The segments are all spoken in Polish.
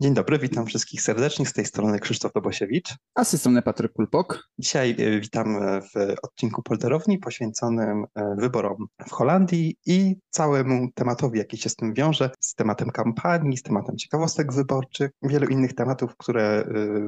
Dzień dobry, witam wszystkich serdecznie. Z tej strony Krzysztof Dobosiewicz. A z tej strony Patryk Kulpok. Dzisiaj e, witam w odcinku Polderowni poświęconym e, wyborom w Holandii i całemu tematowi, jaki się z tym wiąże, z tematem kampanii, z tematem ciekawostek wyborczych, wielu innych tematów, które e,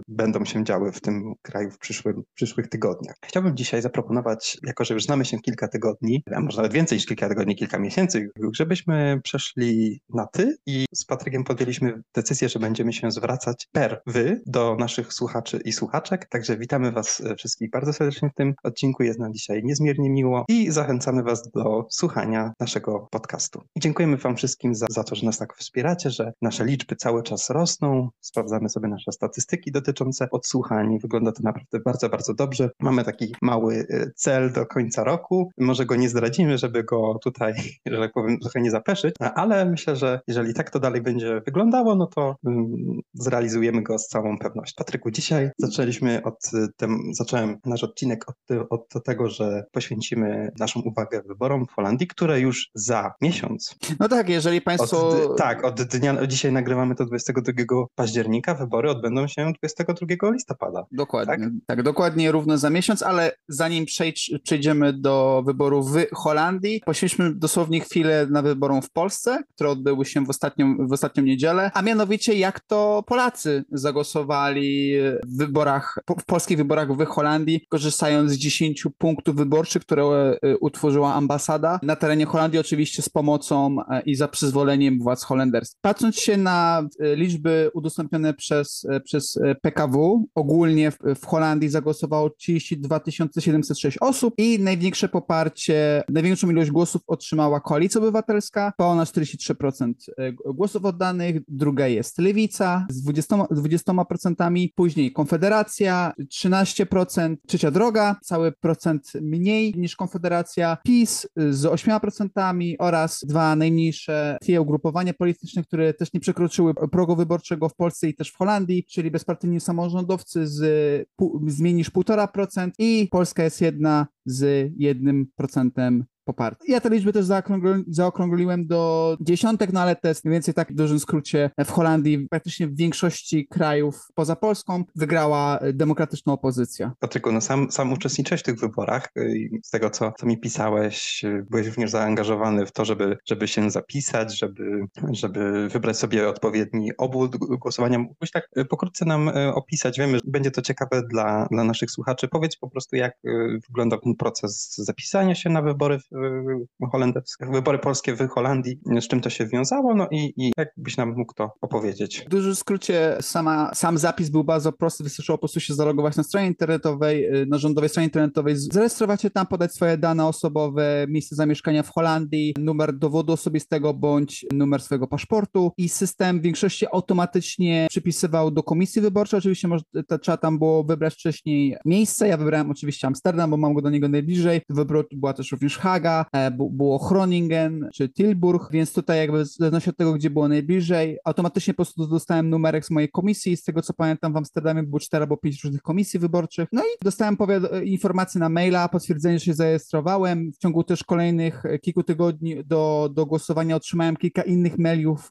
będą się działy w tym kraju w, przyszłym, w przyszłych tygodniach. Chciałbym dzisiaj zaproponować, jako że już znamy się kilka tygodni, a może nawet więcej niż kilka tygodni, kilka miesięcy, żebyśmy przeszli na ty i z Patrykiem podjęliśmy decyzję, że będzie będziemy się zwracać per wy do naszych słuchaczy i słuchaczek. Także witamy Was e, wszystkich bardzo serdecznie w tym odcinku. Jest nam dzisiaj niezmiernie miło i zachęcamy Was do słuchania naszego podcastu. Dziękujemy Wam wszystkim za, za to, że nas tak wspieracie, że nasze liczby cały czas rosną. Sprawdzamy sobie nasze statystyki dotyczące odsłuchań. Wygląda to naprawdę bardzo, bardzo dobrze. Mamy taki mały e, cel do końca roku. Może go nie zdradzimy, żeby go tutaj, że tak powiem, trochę nie zapeszyć, ale myślę, że jeżeli tak to dalej będzie wyglądało, no to mm, zrealizujemy go z całą pewnością. Patryku, dzisiaj zaczęliśmy od, tym, zacząłem nasz odcinek od, od tego, że poświęcimy naszą uwagę wyborom w Holandii, które już za miesiąc. No tak, jeżeli Państwo... Od, tak, od dnia, dzisiaj nagrywamy to 22 października, wybory odbędą się 22 listopada. Dokładnie, tak, tak dokładnie równo za miesiąc, ale zanim przejdziemy do wyborów w Holandii, poświęćmy dosłownie chwilę na wyborom w Polsce, które odbyły się w ostatnią, w ostatnią niedzielę, a mianowicie jak to Polacy zagłosowali w wyborach, w polskich wyborach w Holandii, korzystając z 10 punktów wyborczych, które e, utworzyła ambasada na terenie Holandii, oczywiście z pomocą e, i za przyzwoleniem władz holenderskich. Patrząc się na e, liczby udostępnione przez, przez PKW, ogólnie w, w Holandii zagłosowało 32 706 osób i największe poparcie, największą ilość głosów otrzymała Koalicja Obywatelska, ponad 43% głosów oddanych, druga jest Lewica, Lewica z 20%, 20%, później Konfederacja 13%, Trzecia Droga cały procent mniej niż Konfederacja, PiS z 8% oraz dwa najmniejsze tie ugrupowania polityczne, które też nie przekroczyły progu wyborczego w Polsce i też w Holandii, czyli bezpartyjni samorządowcy z, z mniej niż 1,5% i Polska jest jedna z 1% poparty. Ja te liczby też zaokrągli, zaokrągliłem do dziesiątek, no ale to jest mniej więcej tak w dużym skrócie w Holandii, praktycznie w większości krajów poza Polską wygrała demokratyczna opozycja. Patryku, no sam, sam uczestniczyłeś w tych wyborach i z tego, co, co mi pisałeś, byłeś również zaangażowany w to, żeby, żeby się zapisać, żeby, żeby wybrać sobie odpowiedni obwód głosowania. Mógłbyś tak pokrótce nam e, opisać, wiemy, że będzie to ciekawe dla, dla naszych słuchaczy. Powiedz po prostu, jak e, wygląda ten proces zapisania się na wybory w holenderskie, wybory polskie w Holandii, z czym to się wiązało, no i, i jakbyś nam mógł to opowiedzieć. W dużym skrócie sama, sam zapis był bardzo prosty, wystarczyło po prostu się zalogować na stronie internetowej, y, na rządowej stronie internetowej, zarejestrować się tam, podać swoje dane osobowe, miejsce zamieszkania w Holandii, numer dowodu osobistego bądź numer swojego paszportu i system w większości automatycznie przypisywał do komisji wyborczej, oczywiście może, to, trzeba tam było wybrać wcześniej miejsce, ja wybrałem oczywiście Amsterdam, bo mam go do niego najbliżej, wybór była też również Haga, E, było Groningen czy Tilburg, więc tutaj jakby w zależności od tego, gdzie było najbliżej, automatycznie po prostu dostałem numerek z mojej komisji. Z tego co pamiętam, w Amsterdamie było 4 albo 5 różnych komisji wyborczych. No i dostałem informacje na maila, potwierdzenie, że się zarejestrowałem. W ciągu też kolejnych e, kilku tygodni do, do głosowania otrzymałem kilka innych mailów,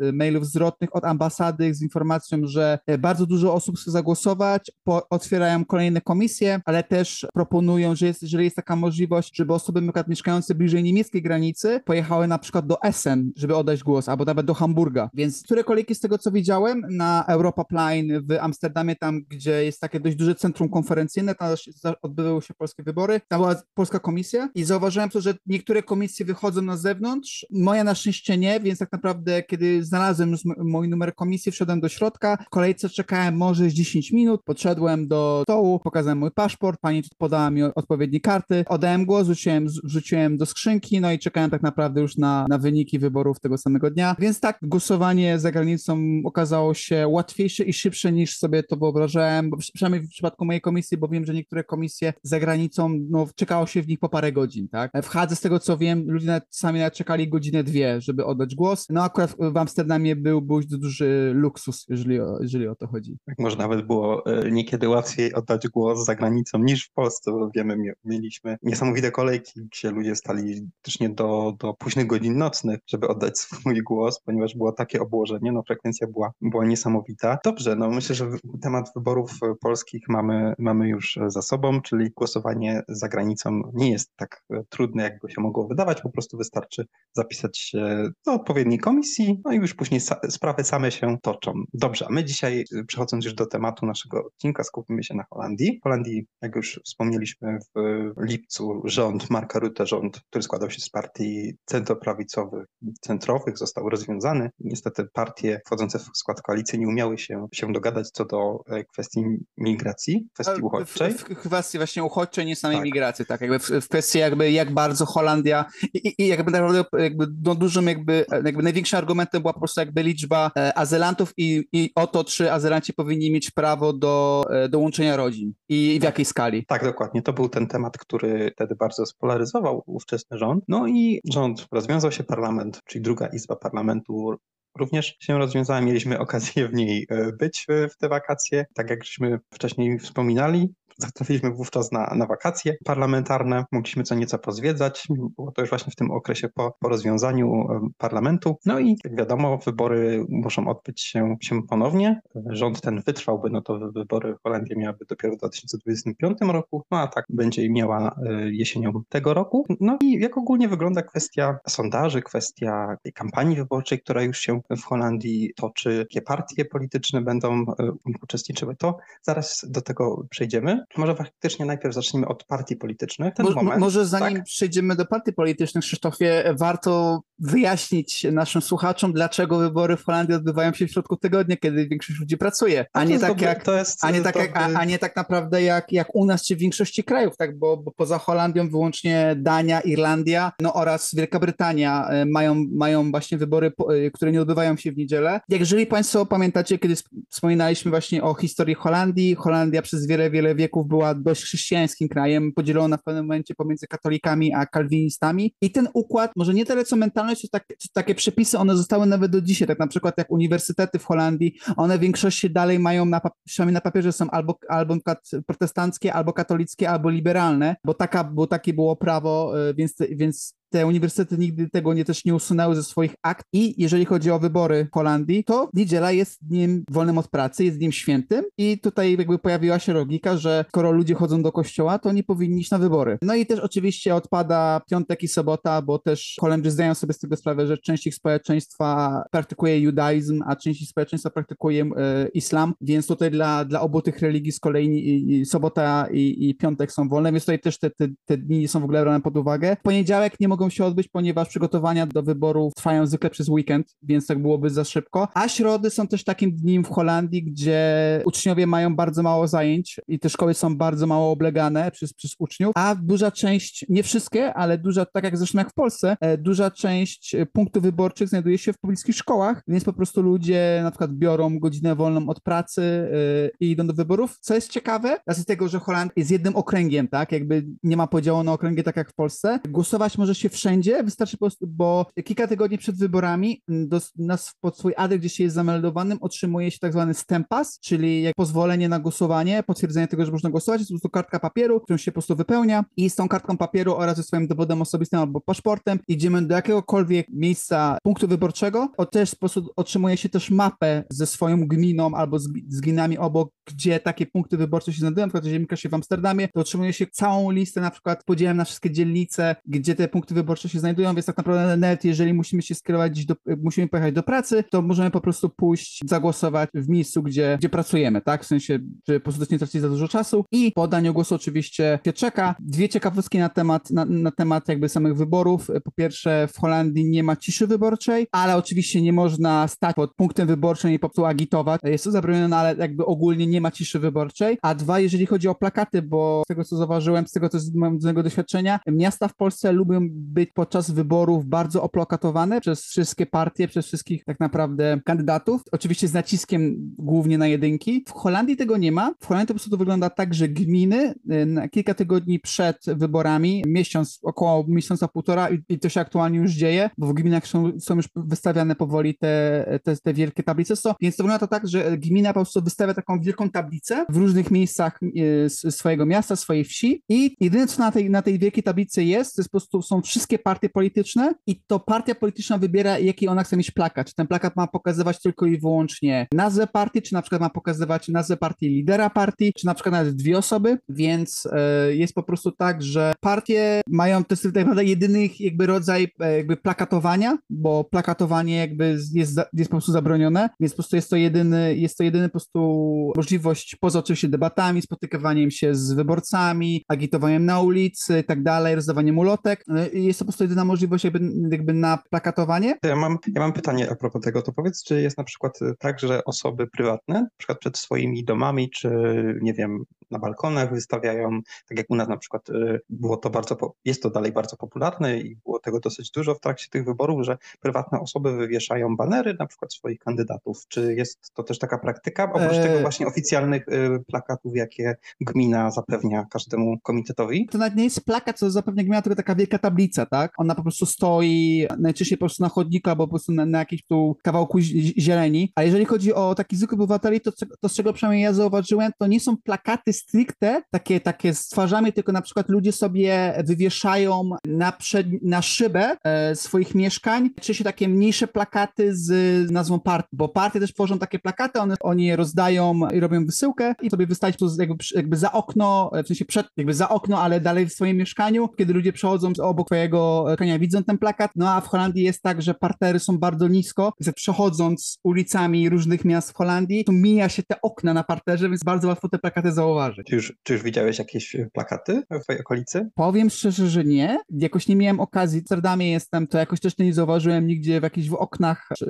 e, mailów zwrotnych od ambasady z informacją, że bardzo dużo osób chce zagłosować, po, otwierają kolejne komisje, ale też proponują, że jest, jeżeli jest taka możliwość, żeby osoby na przykład mieszkające bliżej niemieckiej granicy pojechały na przykład do Essen, żeby oddać głos, albo nawet do Hamburga. Więc które kolejki z tego, co widziałem, na Europa Plain w Amsterdamie, tam gdzie jest takie dość duże centrum konferencyjne, tam odbywały się polskie wybory, tam była polska komisja i zauważyłem to, że niektóre komisje wychodzą na zewnątrz, moja na szczęście nie, więc tak naprawdę kiedy znalazłem mój numer komisji, wszedłem do środka, w kolejce czekałem może 10 minut, podszedłem do stołu, pokazałem mój paszport, pani podała mi odpowiednie karty, oddałem głos, rzuciłem, wrzuciłem do skrzynki, no i czekałem tak naprawdę już na, na wyniki wyborów tego samego dnia. Więc tak, głosowanie za granicą okazało się łatwiejsze i szybsze niż sobie to wyobrażałem, przynajmniej w przypadku mojej komisji, bo wiem, że niektóre komisje za granicą, no czekało się w nich po parę godzin, tak? W Hadze, z tego co wiem, ludzie nawet, sami nawet czekali godzinę, dwie, żeby oddać głos. No akurat w Amsterdamie był, był duży luksus, jeżeli o, jeżeli o to chodzi. Tak, może nawet było e, niekiedy łatwiej oddać głos za granicą niż w Polsce, bo wiemy, mieliśmy niesamowite kolejki gdzie ludzie stali faktycznie do, do późnych godzin nocnych, żeby oddać swój głos, ponieważ było takie obłożenie, no frekwencja była, była niesamowita. Dobrze, no myślę, że temat wyborów polskich mamy, mamy już za sobą, czyli głosowanie za granicą nie jest tak trudne, jakby się mogło wydawać, po prostu wystarczy zapisać się do odpowiedniej komisji, no i już później sprawy same się toczą. Dobrze, a my dzisiaj przechodząc już do tematu naszego odcinka, skupimy się na Holandii. W Holandii, jak już wspomnieliśmy w lipcu, rząd Marka Rutte, rząd, który składał się z partii centroprawicowych, centrowych, został rozwiązany. Niestety partie wchodzące w skład koalicji nie umiały się, się dogadać co do e, kwestii migracji, kwestii uchodźczej. W, w, kwestii właśnie uchodźczej, nie samej tak. migracji, tak, jakby w, w kwestii jakby jak bardzo Holandia i, i jakby naprawdę jakby no dużym jakby, jakby największym argumentem była po prostu jakby liczba e, azylantów i, i o to, czy azylanci powinni mieć prawo do e, dołączenia rodzin i w tak. jakiej skali. Tak, dokładnie. To był ten temat, który wtedy bardzo spolaryzował ówczesny rząd. No i rząd rozwiązał się parlament, czyli druga izba parlamentu również się rozwiązała. Mieliśmy okazję w niej e, być w te wakacje. Tak jak żeśmy wcześniej wspominali, Zatrafiliśmy wówczas na, na wakacje parlamentarne, mogliśmy co nieco pozwiedzać. Było to już właśnie w tym okresie po, po rozwiązaniu parlamentu. No i jak wiadomo, wybory muszą odbyć się, się ponownie. Rząd ten wytrwałby, no to wybory Holandia miałaby dopiero w 2025 roku, no a tak będzie miała e, jesienią tego roku. No i jak ogólnie wygląda kwestia sondaży, kwestia kampanii wyborczej, która już się w Holandii toczy, jakie partie polityczne będą e, uczestniczyły, to zaraz do tego przejdziemy. Może faktycznie najpierw zacznijmy od partii politycznych. Ten Mo moment, może zanim tak? przejdziemy do partii politycznych, Krzysztofie, warto wyjaśnić naszym słuchaczom, dlaczego wybory w Holandii odbywają się w środku tygodnia, kiedy większość ludzi pracuje, a nie tak jak, a nie tak, jak, a, a, nie tak naprawdę jak, jak u nas czy w większości krajów, tak, bo, bo poza Holandią wyłącznie Dania, Irlandia, no oraz Wielka Brytania e, mają, mają właśnie wybory, e, które nie odbywają się w niedzielę. Jak jeżeli Państwo pamiętacie, kiedy wspominaliśmy właśnie o historii Holandii, Holandia przez wiele, wiele wieków była dość chrześcijańskim krajem, podzielona w pewnym momencie pomiędzy katolikami a kalwinistami. I ten układ, może nie tyle co mentalność, co, tak, takie przepisy, one zostały nawet do dzisiaj, tak na przykład jak uniwersytety w Holandii, one w większości dalej mają, na, przynajmniej na papierze są albo, albo protestanckie, albo katolickie, albo liberalne, bo, taka, bo takie było prawo, y, więc, więc te uniwersytety nigdy tego nie też nie usunęły ze swoich akt i jeżeli chodzi o wybory w Holandii, to niedziela jest dniem wolnym od pracy, jest dniem świętym i tutaj jakby pojawiła się logika, że skoro ludzie chodzą do kościoła, to nie powinni iść na wybory. No i też oczywiście odpada piątek i sobota, bo też Holendrzy zdają sobie z tego sprawę, że część ich społeczeństwa praktykuje judaizm, a część ich społeczeństwa praktykuje e, islam, więc tutaj dla, dla obu tych religii z kolei i, i sobota i, i, piątek są wolne, więc tutaj też te, te, te dni nie są w ogóle brane pod uwagę. W poniedziałek nie mogą mogą się odbyć, ponieważ przygotowania do wyborów trwają zwykle przez weekend, więc tak byłoby za szybko. A środy są też takim dniem w Holandii, gdzie uczniowie mają bardzo mało zajęć i te szkoły są bardzo mało oblegane przez, przez uczniów, a duża część, nie wszystkie, ale duża, tak jak zresztą jak w Polsce, e, duża część punktów wyborczych znajduje się w pobliskich szkołach, więc po prostu ludzie na przykład biorą godzinę wolną od pracy yy, i idą do wyborów, co jest ciekawe, z tego, że Holandia jest jednym okręgiem, tak, jakby nie ma podziału na okręgi tak jak w Polsce. Głosować może się wszędzie, wystarczy po prostu, bo kilka tygodni przed wyborami do, na, pod swój adres, gdzie się jest zameldowanym, otrzymuje się tak zwany stempas, czyli jak pozwolenie na głosowanie, potwierdzenie tego, że można głosować, jest po prostu kartka papieru, którą się po prostu wypełnia i z tą kartką papieru oraz ze swoim dowodem osobistym albo paszportem idziemy do jakiegokolwiek miejsca punktu wyborczego, o też po prostu otrzymuje się też mapę ze swoją gminą albo z, z gminami obok, gdzie takie punkty wyborcze się znajdują, na przykład jeżeli mieszka się w Amsterdamie, to otrzymuje się całą listę na przykład podziałem na wszystkie dzielnice, gdzie te punkty wyborcze się znajdują, więc tak naprawdę nawet jeżeli musimy się skierować do, musimy pojechać do pracy, to możemy po prostu pójść, zagłosować w miejscu, gdzie, gdzie pracujemy, tak? W sensie, że po prostu nie tracić za dużo czasu i po oddaniu głosu oczywiście się czeka. Dwie ciekawostki na temat, na, na temat jakby samych wyborów. Po pierwsze, w Holandii nie ma ciszy wyborczej, ale oczywiście nie można stać pod punktem wyborczym i po prostu agitować. Jest to zabronione, ale jakby ogólnie nie ma ciszy wyborczej. A dwa, jeżeli chodzi o plakaty, bo z tego co zauważyłem, z tego co z mojego doświadczenia, miasta w Polsce lubią być podczas wyborów bardzo oplakatowane przez wszystkie partie, przez wszystkich tak naprawdę kandydatów. Oczywiście z naciskiem głównie na jedynki. W Holandii tego nie ma. W Holandii to po prostu wygląda tak, że gminy y, na kilka tygodni przed wyborami, miesiąc, około miesiąca, półtora i, i to się aktualnie już dzieje, bo w gminach są, są już wystawiane powoli te, te, te wielkie tablice, so, więc to wygląda to tak, że gmina po prostu wystawia taką wielką tablicę w różnych miejscach swojego miasta, swojej wsi i jedyne, co na tej, na tej wielkiej tablicy jest, to jest po prostu są wszystkie partie polityczne i to partia polityczna wybiera, jaki ona chce mieć plakat. Czy ten plakat ma pokazywać tylko i wyłącznie nazwę partii, czy na przykład ma pokazywać nazwę partii lidera partii, czy na przykład nawet dwie osoby, więc e, jest po prostu tak, że partie mają, to jest tak naprawdę jedyny jakby rodzaj e, jakby plakatowania, bo plakatowanie jakby jest, jest po prostu zabronione, więc po prostu jest to jedyny, jest to jedyny po prostu możliwość, poza oczywiście debatami, spotykaniem się z wyborcami, agitowaniem na ulicy i tak dalej, rozdawaniem ulotek, e, jest to po prostu jedyna możliwość jakby, jakby na plakatowanie. Ja mam, ja mam pytanie a propos tego, to powiedz, czy jest na przykład tak, że osoby prywatne, na przykład przed swoimi domami, czy nie wiem, na balkonach wystawiają, tak jak u nas na przykład y, było to bardzo, jest to dalej bardzo popularne i było tego dosyć dużo w trakcie tych wyborów, że prywatne osoby wywieszają banery na przykład swoich kandydatów. Czy jest to też taka praktyka, oprócz tego e, właśnie oficjalnych y, plakatów, jakie gmina zapewnia każdemu komitetowi? To nawet nie jest plakat, co zapewnia gmina, tylko taka wielka tablica, tak? Ona po prostu stoi najczęściej po prostu na chodniku albo po prostu na, na jakimś tu kawałku zieleni, a jeżeli chodzi o taki zwykłych obywateli, to, to z czego przynajmniej ja zauważyłem, to nie są plakaty stricte takie, takie z twarzami, tylko na przykład ludzie sobie wywieszają na, przed, na szybę e, swoich mieszkań, czy się takie mniejsze plakaty z nazwą partii, bo partie też tworzą takie plakaty, one, oni je rozdają i robią wysyłkę i sobie wystawić to jakby, jakby za okno, w sensie przed, jakby za okno, ale dalej w swoim mieszkaniu, kiedy ludzie przechodzą obok twojego mieszkania, widzą ten plakat, no a w Holandii jest tak, że partery są bardzo nisko, więc przechodząc ulicami różnych miast w Holandii, to mija się te okna na parterze, więc bardzo łatwo te plakaty zauważyć. Czy już, czy już widziałeś jakieś e, plakaty w twojej okolicy? Powiem szczerze, że nie. Jakoś nie miałem okazji. W Amsterdamie jestem, to jakoś też nie zauważyłem nigdzie w jakichś w oknach. E,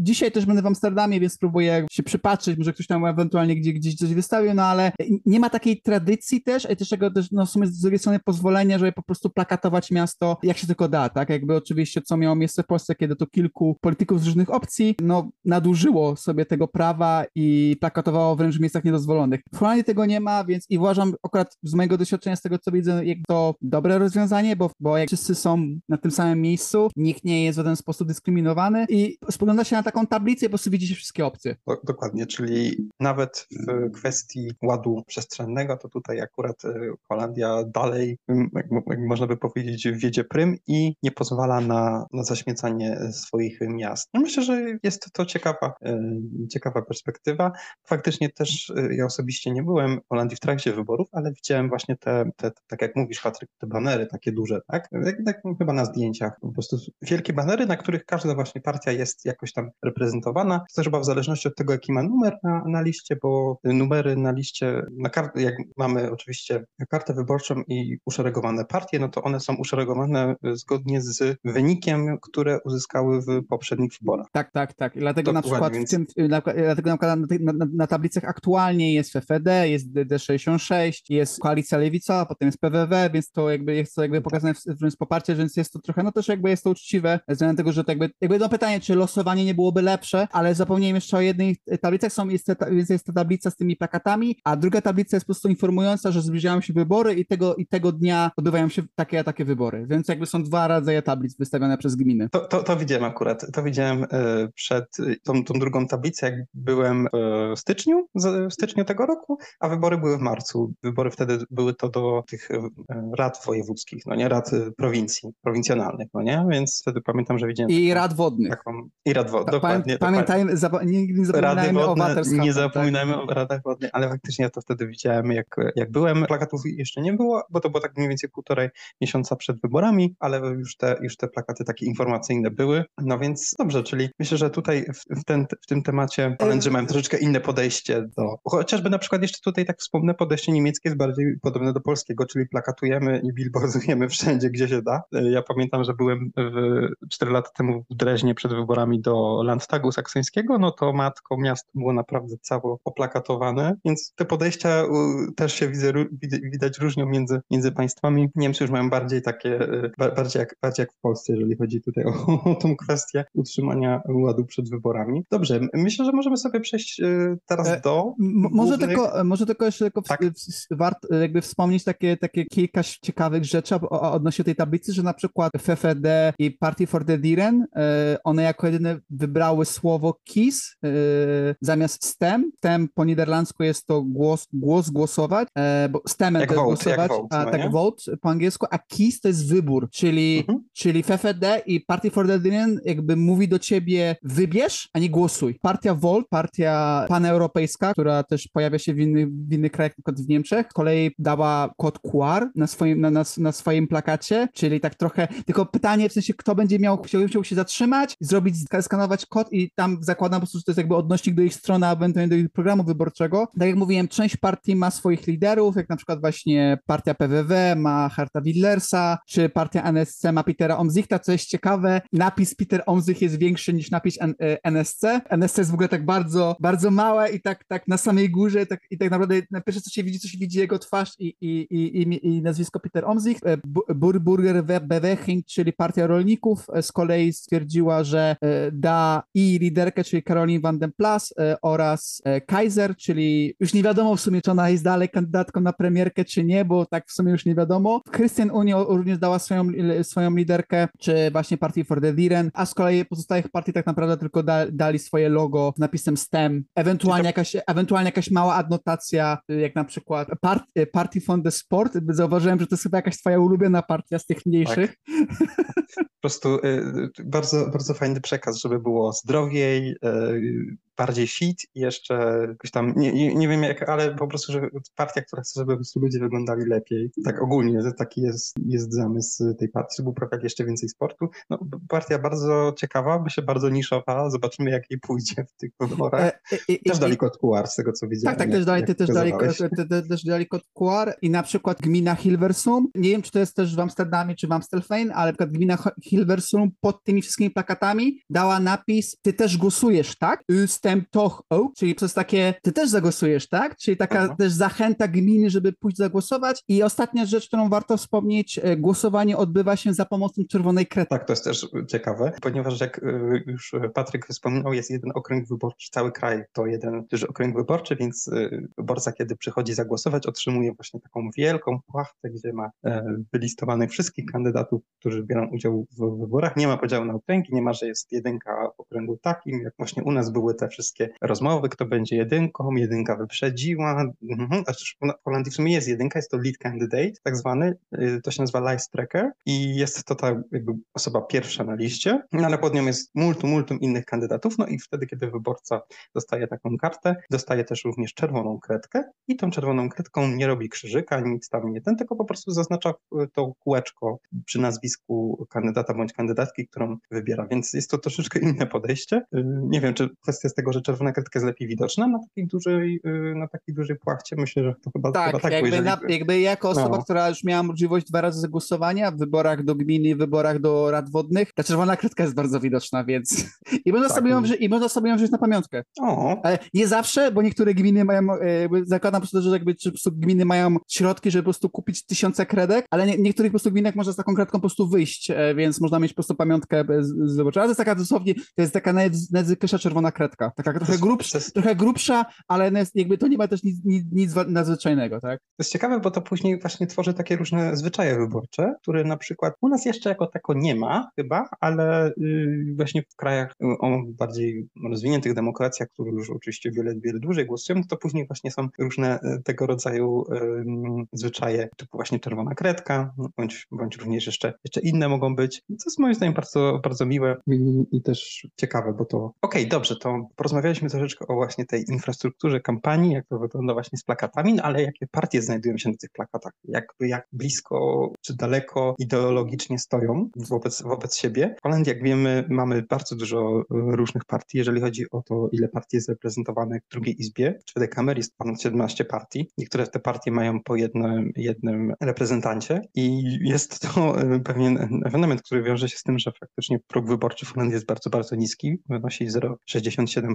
dzisiaj też będę w Amsterdamie, więc spróbuję się przypatrzeć, może ktoś tam ewentualnie gdzie, gdzieś coś wystawił, no ale nie ma takiej tradycji też, i też tego też, no w sumie z drugiej strony pozwolenia, żeby po prostu plakatować miasto jak się tylko da, tak? Jakby oczywiście co miało miejsce w Polsce, kiedy to kilku polityków z różnych opcji, no nadużyło sobie tego prawa i plakatowało wręcz w miejscach niedozwolonych. W Holandii tego nie ma, więc i uważam akurat z mojego doświadczenia, z tego co widzę, jak to dobre rozwiązanie, bo, bo jak wszyscy są na tym samym miejscu, nikt nie jest w żaden sposób dyskryminowany i spogląda się na taką tablicę i po prostu wszystkie opcje. Dokładnie, czyli nawet w kwestii ładu przestrzennego, to tutaj akurat y, Holandia dalej, jak, można by powiedzieć, wiedzie prym i nie pozwala na, na zaśmiecanie swoich miast. No myślę, że jest to ciekawa, y, ciekawa perspektywa. Faktycznie też y, ja osobiście nie byłem Holandii w trakcie wyborów, ale widziałem właśnie te, te tak jak mówisz Patryk, te banery takie duże, tak? Jak, tak chyba na zdjęciach, po prostu wielkie banery, na których każda właśnie partia jest jakoś tam reprezentowana. To też chyba w zależności od tego, jaki ma numer na, na liście, bo numery na liście, na kart, jak mamy oczywiście kartę wyborczą i uszeregowane partie, no to one są uszeregowane zgodnie z wynikiem, które uzyskały w poprzednich wyborach. Tak, tak, tak. Dlatego na przykład w tym, dlatego na, przykład na, na, na, tablicach aktualnie jest FFD, jest DD66, jest Koalicja Lewicowa, potem jest PWW, więc to jakby jest to jakby pokazane w, poparcie, więc jest to trochę, no też jakby jest to uczciwe, względem tego, że to jakby, jakby jedno pytanie, czy losowanie nie byłoby lepsze, ale zapomniałem jeszcze o jednej tablicy, są, jest, jest ta tablica z tymi plakatami, a druga tablica jest po prostu informująca, że zbliżają się wybory i tego, i tego dnia odbywają się takie takie wybory, więc jakby są dwa rodzaje tablic wystawione przez gminy. To, to, to widziałem akurat, to widziałem e, przed tą, tą drugą tablicę, jak byłem w styczniu, w styczniu tego roku, a wybory były w marcu. Wybory wtedy były to do tych e, rad wojewódzkich, no nie, rad e, prowincji, prowincjonalnych, no nie, więc wtedy pamiętam, że widziałem... I rad wodnych. Taką, I rad wodnych, dokładnie. Pamiętajmy, nie, nie zapominajmy wodne, o Nie tak. zapominajmy tak. o radach wodnych, ale faktycznie ja to wtedy widziałem, jak, jak byłem. Plakatów jeszcze nie było, bo to było tak mniej więcej półtorej miesiąca przed wyborami, ale już te, już te plakaty takie informacyjne były. No więc dobrze, czyli myślę, że tutaj w, ten, w tym temacie Holendrzy mają troszeczkę inne podejście do... Chociażby na przykład jeszcze tutaj tak wspomnę, podejście niemieckie jest bardziej podobne do polskiego, czyli plakatujemy i billboardujemy wszędzie, gdzie się da. Ja pamiętam, że byłem w, 4 lata temu w Dreźnie przed wyborami do Landtagu saksońskiego, no to matko miasto było naprawdę cało oplakatowane, więc te podejścia też się widzę, widać różnią między, między państwami. Niemcy już mają bardziej takie, y, bardziej jak, bardziej jak w Polsce, jeżeli chodzi tutaj o, o tą kwestię utrzymania ładu przed wyborami. Dobrze, myślę, że możemy sobie przejść y, teraz e, do. Może, głównych... tylko, może tylko tylko jeszcze tylko Tak. warto jakby wspomnieć takie, takie kilka ciekawych rzeczy o- o- odnośnie tej tablicy, że na przykład FFD i Party for the Diren, e, one jako jedyne wybrały słowo KISS e, zamiast STEM. STEM po niderlandzku jest to głos, głos głosować, e, bo STEM Jak vote, głosować, vote, a no tak nie? vote po angielsku, a KISS to jest wybór, czyli, Mhm. czyli FFD i Party for the Diren jakby mówi do ciebie wybierz, a nie głosuj. Partia Volt, partia paneuropejska, która też pojawia się w innych, w innych krajach, na przykład w Niemczech, z kolei dała kod QR na swoim, na, na, na swoim plakacie, czyli tak trochę, tylko pytanie w sensie, kto będzie miał, chciał, się zatrzymać, zrobić, sk- skanować kod i tam zakładam po prostu, że to jest jakby odnośnik do ich strony, a ewentualnie do ich programu wyborczego. Tak jak mówiłem, część partii ma swoich liderów, jak na przykład właśnie partia PWW ma Harta Widlersa, czy partia NSC ma Petera Omzichta, co jest ciekawe, napis Peter Omzich jest większy niż napis N- e, NSC. NSC jest w ogóle tak bardzo, bardzo małe i tak, tak na samej górze tak, i tak naprawdę na pierwsze co się widzi, to się widzi jego twarz i, i, i, i, nazwisko Peter Omzich. E, Bu- Bur- Burger We- Beweging, czyli partia rolników, e, z kolei stwierdziła, że e, da i liderkę, czyli Caroline van den Plas oraz Kaiser, czyli już nie wiadomo w sumie, czy ona jest dalej kandydatką na premierkę, czy nie, bo tak w sumie już nie wiadomo. Christian Unio również dała swoją, swoją liderkę, czy właśnie Party for the Diren, a z kolei pozostałych partii tak naprawdę tylko da, dali swoje logo z napisem STEM, ewentualnie jakaś, ewentualnie jakaś mała adnotacja, jak na przykład part, y, Party for the Sport. Zauważyłem, że to jest chyba jakaś twoja ulubiona partia z tych mniejszych. Po prostu y, bardzo, bardzo fajny przekaz, żeby było zdrowiej, y, bardziej fit i jeszcze jakoś tam, nie, nie, wiem jak, ale po prostu, że partia, która chce, żeby po prostu ludzie wyglądali lepiej. Tak ogólnie, że taki jest, jest zamysł tej partii, żeby uprawiali jeszcze więcej sportu. No, partia bardzo ciekawa, myślę bardzo niszowa, zobaczymy jak jej pójdzie w tych wyborach. E, i- i- Też i- dali kod QR z tego co widziałem. Tak, tak, też dali, jak ty też te, też dali kod QR i na przykład gmina Hilversum, nie wiem czy to jest też w Amsterdamie czy w Amstelveen, ale na przykład gmina Hilversum pod tymi wszystkimi plakatami dała napis ty też głosujesz, tak? Stem toch ook, czyli jest takie ty też zagłosujesz, tak? Czyli taka Aha. też zachęta gminy, żeby pójść zagłosować i ostatnia rzecz, którą warto wspomnieć, e, głosowanie odbywa się za pomocą czerwonej kredki. Tak, to jest też ciekawe, ponieważ jak y, już Patryk wspominał, jest jeden okręg wyborczy, cały kraj to jeden duży okręg wyborczy, więc wyborca, kiedy przychodzi zagłosować, otrzymuje właśnie taką wielką płachtę, gdzie ma e, wylistowanych wszystkich kandydatów, którzy biorą udział w wyborach. Nie ma podziału na okręgi, nie ma, że jest jedynka w okręgu takim, jak właśnie u nas były te wszystkie rozmowy, kto będzie jedynką, jedynka wyprzedziła, mhm. w Holandii w sumie jest jedynka, jest to lead candidate, tak zwany, y, to się nazywa live tracker i jest to ta jakby osoba pierwsza na liście, no ale pod nią jest multum, multum innych kandydatów, no i wtedy, kiedy wyborca dostaje taką kartę, dostaje też również czerwoną kredkę i tą czerwoną kredką nie robi krzyżyka, nic tam nie ten, tylko po prostu zaznacza y, to kółeczko przy nazwisku kandydata bądź kandydatki, którą wybiera, więc jest to troszeczkę inne podejście. Y, Nie wiem, czy kwestia z tego, że czerwona kredka jest lepiej widoczna na takiej dużej, y, na takiej dużej płachcie, myślę, że to chyba Tak, chyba tak jakby, jeżeli- na, jakby jako osoba, No. która już miała możliwość dwa razy zagłosowania w wyborach do gminy, w wyborach do rad wodnych, ta czerwona kredka jest bardzo widoczna, więc i można, Tak. sobie, ją wziąć, i można sobie ją wziąć na pamiątkę. O, Ale nie zawsze, bo niektóre gminy mają, e, zakładam po prostu, że jakby czy po prostu gminy mają środki, żeby po prostu kupić tysiące kredek, ale nie, niektórych po prostu gminach można z taką kredką po prostu wyjść, e, więc można mieć po prostu pamiątkę z, z. Ale to jest taka dosłownie, to jest taka naj- najzwyklejsza czerwona kredka. Taka trochę, grubsza, jest- trochę grubsza, ale jakby to nie ma też nic, nic, nic nadzwyczajnego, tak? To jest ciekawe, bo to później właśnie tworzy takie różne zwyczaje wyborcze, które na przykład u nas jeszcze jako tako nie ma chyba, ale y, właśnie w krajach y, o bardziej rozwiniętych demokracjach, które już oczywiście wiele, wiele dłużej głosują, to później właśnie są różne y, tego rodzaju zwyczaje, typu właśnie czerwona kredka, bądź, bądź również jeszcze, jeszcze inne mogą być. Co jest moim zdaniem bardzo, bardzo miłe i, i też ciekawe, bo to... Okej, dobrze, to porozmawialiśmy troszeczkę o właśnie tej infrastrukturze kampanii, jak to wygląda właśnie z plakatami, no ale jakie partie znajdują się na tych plakatach? Jakby jak blisko czy daleko ideologicznie stoją wobec, wobec siebie? W Holandii, jak wiemy, mamy bardzo dużo e, różnych partii, jeżeli chodzi o to, ile partii jest reprezentowanych w drugiej izbie. W Kamery jest ponad 17 partii. Niektóre te partie mają po jednym, jednym reprezentancie i jest to e, pewien który który wiąże się z tym, że faktycznie próg wyborczy w Holandii jest bardzo, bardzo niski, wynosi 0,67%,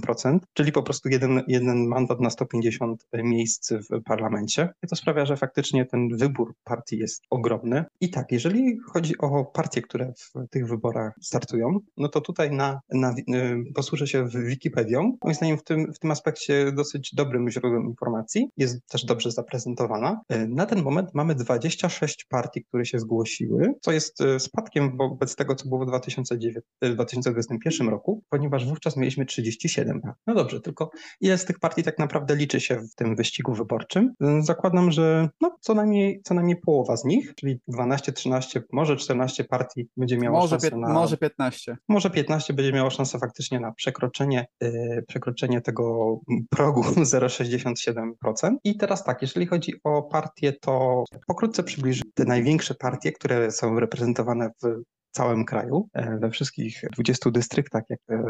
czyli po prostu jeden, jeden mandat na 150 miejsc w parlamencie. I to sprawia, że faktycznie ten wybór partii jest ogromny. I tak, jeżeli chodzi o partie, które w tych wyborach startują, no to tutaj na, na, y, posłużę się Wikipedią. Moim zdaniem w tym, w tym aspekcie dosyć dobrym źródłem informacji. Jest też dobrze zaprezentowana. Y, na ten moment mamy 26 partii, które się zgłosiły, co jest y, spadkiem wobec tego, co było w 2009, 2021 roku, ponieważ wówczas mieliśmy 37 partii. No dobrze, tylko ile z tych partii tak naprawdę liczy się w tym wyścigu wyborczym? Zakładam, że no, co, najmniej, co najmniej połowa z nich, czyli 12, 13, może 14 partii będzie miało może szansę na... Może 15. Może 15 będzie miało szansę faktycznie na przekroczenie, yy, przekroczenie tego progu 0,67%. I teraz tak, jeżeli chodzi o partie, to pokrótce przybliżę te największe partie, które są reprezentowane w całym kraju, e, we wszystkich 20 dystryktach, jak, e,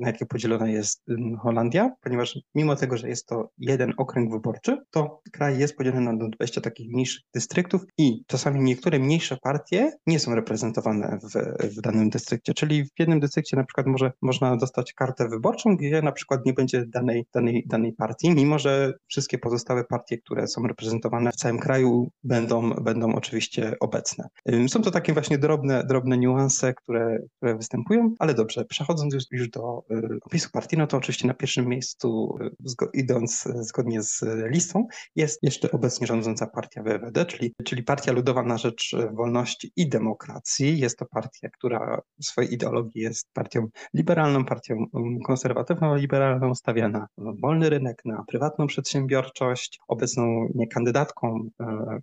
na jakie podzielona jest Holandia, ponieważ mimo tego, że jest to jeden okręg wyborczy, to kraj jest podzielony na 20 takich mniejszych dystryktów i czasami niektóre mniejsze partie nie są reprezentowane w, w danym dystrykcie, czyli w jednym dystrykcie na przykład może, można dostać kartę wyborczą, gdzie na przykład nie będzie danej, danej, danej partii, mimo że wszystkie pozostałe partie, które są reprezentowane w całym kraju będą, będą oczywiście obecne. Są to takie właśnie drobne, drobne niuanse, które, które występują, ale dobrze, przechodząc już, już do y, opisu partii, no to oczywiście na pierwszym miejscu, y, idąc y, zgodnie z listą, jest jeszcze obecnie rządząca partia WWD, czyli, czyli Partia Ludowa na Rzecz Wolności i Demokracji. Jest to partia, która w swojej ideologii jest partią liberalną, partią um, konserwatywną, liberalną, stawia na wolny rynek, na prywatną przedsiębiorczość. Obecną nie kandydatką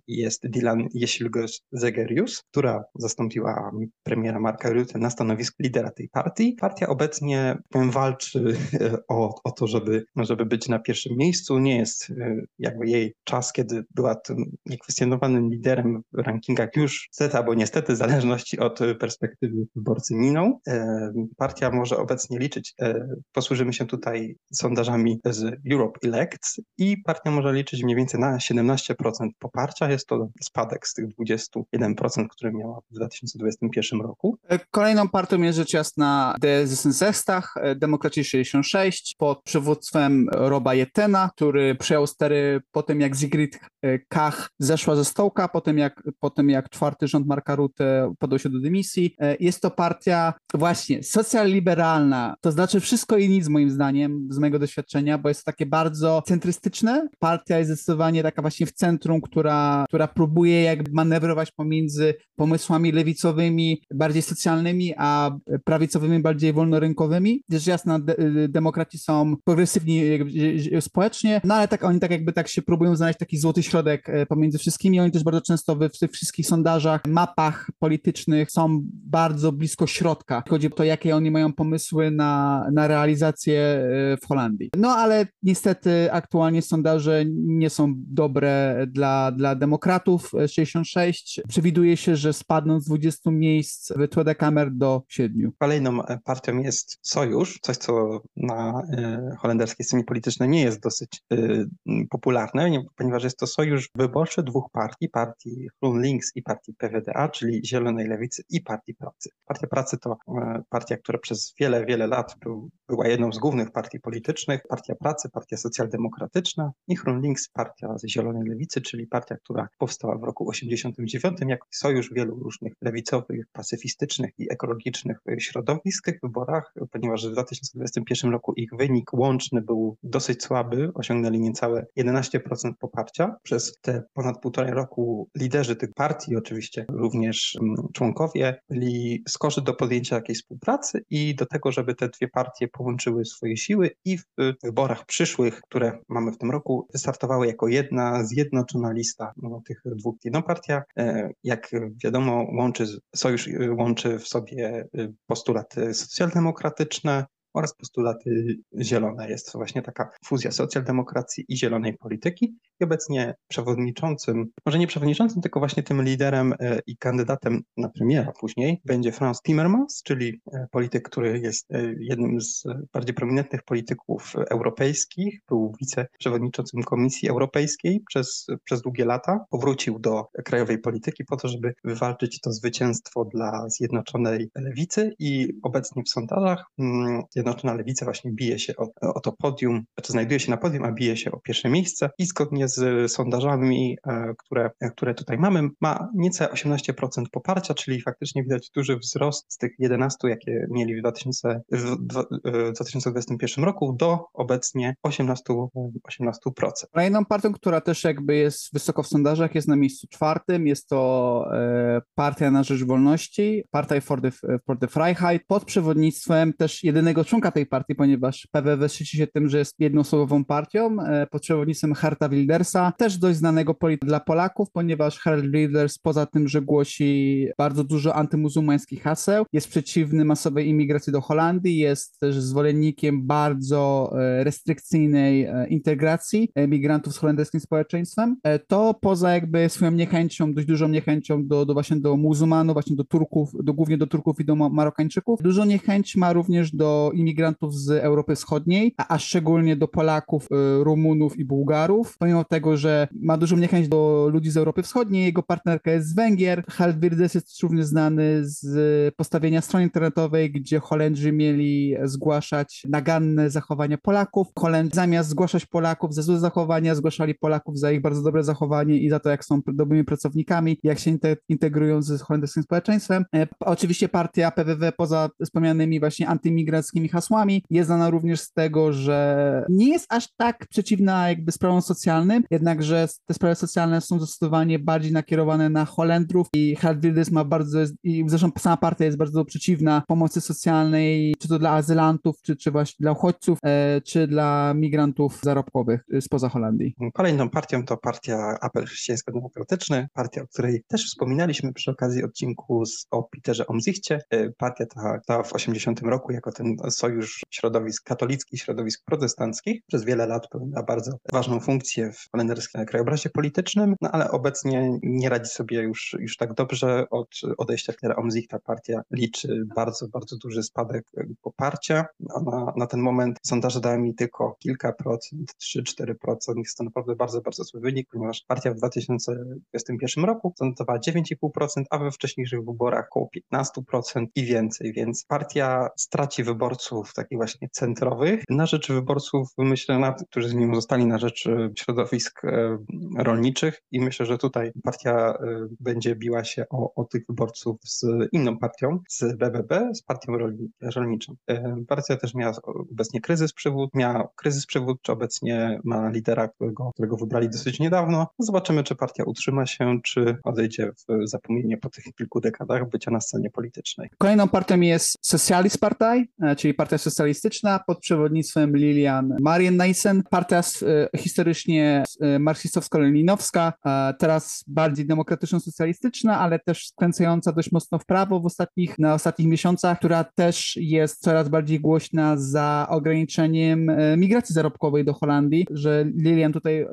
jest Dylan Jesilgos-Zegerius, która zastąpiła premiera Marka Rutte na stanowisku lidera tej partii. Partia obecnie powiem, walczy e, o, o to, żeby, żeby być na pierwszym miejscu. Nie jest e, jakby jej czas, kiedy była tym niekwestionowanym liderem w rankingach już niestety albo niestety, w zależności od perspektywy wyborcy minął. E, partia może obecnie liczyć, posłużymy się tutaj sondażami z Europe Elects i partia może liczyć mniej więcej na 17% poparcia. Jest to spadek z tych 21%, które miała w 2021 roku. E, kolejną partią jest rzecz jasna Zestach, e, Demokraci 66, pod przywództwem Roba Jetena, który przejął stery po tym, jak Sigrid e, Kach zeszła ze stołka, po tym jak, po tym jak czwarty rząd Marka Rutte podał się do dymisji. Jest to partia właśnie socjal-liberalna, to znaczy wszystko i nic moim zdaniem, z mojego doświadczenia, bo jest takie bardzo centrystyczne. Partia jest zdecydowanie taka właśnie w centrum, która, która próbuje jakby manewrować pomiędzy pomysłami lewicowymi, bardziej socjalnymi, a prawicowymi bardziej wolnorynkowymi. Rzecz jasna, de demokraci są progresywni społecznie, no ale tak oni tak jakby tak się próbują znaleźć taki złoty środek e, pomiędzy wszystkimi. Oni też bardzo często w tych wszystkich sondażach, mapach politycznych są bardzo blisko środka. Chodzi o to, jakie oni mają pomysły na, na realizację e, w Holandii. No ale niestety aktualnie sondaże nie są dobre dla, dla demokratów. 66 e, przewiduje się, że spadną z 20 miejsc miejsc kamer do siedmiu. Kolejną e, partią jest Sojusz, coś co na y, holenderskiej scenie politycznej nie jest dosyć y, popularne, nie, ponieważ jest to sojusz wyborczy dwóch partii, partii GroenLinks i partii PWDA, czyli Zielonej Lewicy i Partii Pracy. Partia Pracy to partia, która przez wiele, wiele lat był, była jedną z głównych partii politycznych. Partia Pracy, Partia Socjaldemokratyczna i GroenLinks, partia Zielonej Lewicy, czyli partia, która powstała w roku 89 jako sojusz wielu różnych lewicowych, pacyfistycznych i ekologicznych środowisk w wyborach, ponieważ w 2021 roku ich wynik łączny był dosyć słaby, osiągnęli niecałe 11% poparcia. Przez te ponad półtorej roku liderzy tych partii, oczywiście również mm, członkowie, byli skorzy do podjęcia jakiejś współpracy i do tego, żeby te dwie partie połączyły swoje siły i w wyborach przyszłych, które mamy w tym roku, wystartowały jako jedna zjednoczona lista no, tych dwóch. Jedną partia, e, jak wiadomo, łączy sojusz łączy w sobie y, postulaty socjaldemokratyczne, oraz postulaty zielone. Jest to właśnie taka fuzja socjaldemokracji i zielonej polityki i obecnie przewodniczącym, może nie przewodniczącym, tylko właśnie tym liderem e, i kandydatem na premiera później będzie Franz Timmermans, czyli e, polityk, który jest e, jednym z bardziej prominentnych polityków europejskich, był wiceprzewodniczącym Komisji Europejskiej przez, przez długie lata, powrócił do krajowej polityki po to, żeby wywalczyć to zwycięstwo dla Zjednoczonej Lewicy i obecnie w sondażach mm, Zjednoczona Lewica właśnie bije się o, o to podium, czy znajduje się na podium, a bije się o pierwsze miejsce i zgodnie z sondażami, e, które, które tutaj mamy, ma niecałe 18% poparcia, czyli faktycznie widać duży wzrost z tych 11, jakie mieli w, 2000, w 2021 roku do obecnie 18%. 18%. Kolejną partią, która też jakby jest wysoko w sondażach, jest na miejscu czwartym. Jest to e, Partia na Rzecz Wolności, Partia for the, for the Freiheit, pod przewodnictwem też jedynego członka tej partii, ponieważ PWW szczyci się tym, że jest jednoosobową partią, e, pod przewodnictwem Harta Wildersa, też dość znanego polityka dla Polaków, ponieważ Hart Wilders poza tym, że głosi bardzo dużo antymuzułmańskich haseł, jest przeciwny masowej imigracji do Holandii, jest też zwolennikiem bardzo e, restrykcyjnej e, integracji migrantów z holenderskim społeczeństwem, to poza jakby swoją niechęcią, dość dużą niechęcią do, do właśnie do muzułmanów, właśnie do Turków, do, głównie do Turków i do Marokańczyków, dużo niechęć ma również do imigrantów z Europy Wschodniej, a, a szczególnie do Polaków, Rumunów i Bułgarów, pomimo tego, że ma dużą niechęć do ludzi z Europy Wschodniej, jego partnerka jest z Węgier. Halvirdes jest również znany z postawienia strony internetowej, gdzie Holendrzy mieli zgłaszać naganne zachowania Polaków. Holendrzy zamiast zgłaszać Polaków za złe zachowania, zgłaszali Polaków za ich bardzo dobre zachowanie i za to, jak są dobrymi pracownikami, jak się integrują z holenderskim społeczeństwem. E, oczywiście partia PWW poza wspomnianymi właśnie antymigrackimi hasłami jest znana również z tego, że nie jest aż tak przeciwna jakby sprawom socjalnym, jednakże te sprawy socjalne są zdecydowanie bardziej nakierowane na Holendrów i Hart Wilders ma bardzo, i zresztą sama partia jest bardzo przeciwna pomocy socjalnej, czy to dla azylantów, czy, czy właśnie dla uchodźców, e, czy dla migrantów zarobkowych spoza Holandii. Kolejną partią to partia Apel Chrześcijańsko-Demokratyczny, partia, o której też wspominaliśmy przy okazji odcinku z, o Peterze Omzichcie. E, partia ta, ta w 80 roku jako ten sojusz środowisk katolickich, środowisk protestanckich przez wiele lat pełniła bardzo ważną funkcję w holenderskim krajobrazie politycznym, no ale obecnie nie radzi sobie już, już tak dobrze. Od odejścia Petera Omzichta partia liczy bardzo, bardzo duży spadek poparcia. Ona na ten moment sondaże dają mi tylko kilka procent, 3-4%. Jest to naprawdę bardzo, bardzo zły wynik, ponieważ partia w 2021 roku zanotowała 9,5%, a we wcześniejszych wyborach około 15% i więcej, więc partia straci wyborców takich właśnie centrowych na rzecz wyborców, myślę, którzy z nim zostali na rzecz e, środowisk e, rolniczych i myślę, że tutaj partia e, będzie biła się o, o tych wyborców z inną partią, z BBB, z partią rolniczą. Partia też miała obecnie kryzys przywód, miała kryzys przywódczy, obecnie ma lidera, którego, którego wybrali dosyć niedawno. Zobaczymy, czy partia utrzyma się, czy odejdzie w zapomnienie po tych kilku dekadach bycia na scenie politycznej. Kolejną partią jest Socialist Party, czyli partia socjalistyczna pod przewodnictwem Lilian Marienneisen. Partia e, historycznie e, marksistowsko-leninowska, teraz bardziej demokratyczno-socjalistyczna, ale też skręcająca dość mocno w prawo w ostatnich, na ostatnich miesiącach, która też jest coraz bardziej głośna za ograniczeniem e, migracji zarobkowej do Holandii, że Lilian tutaj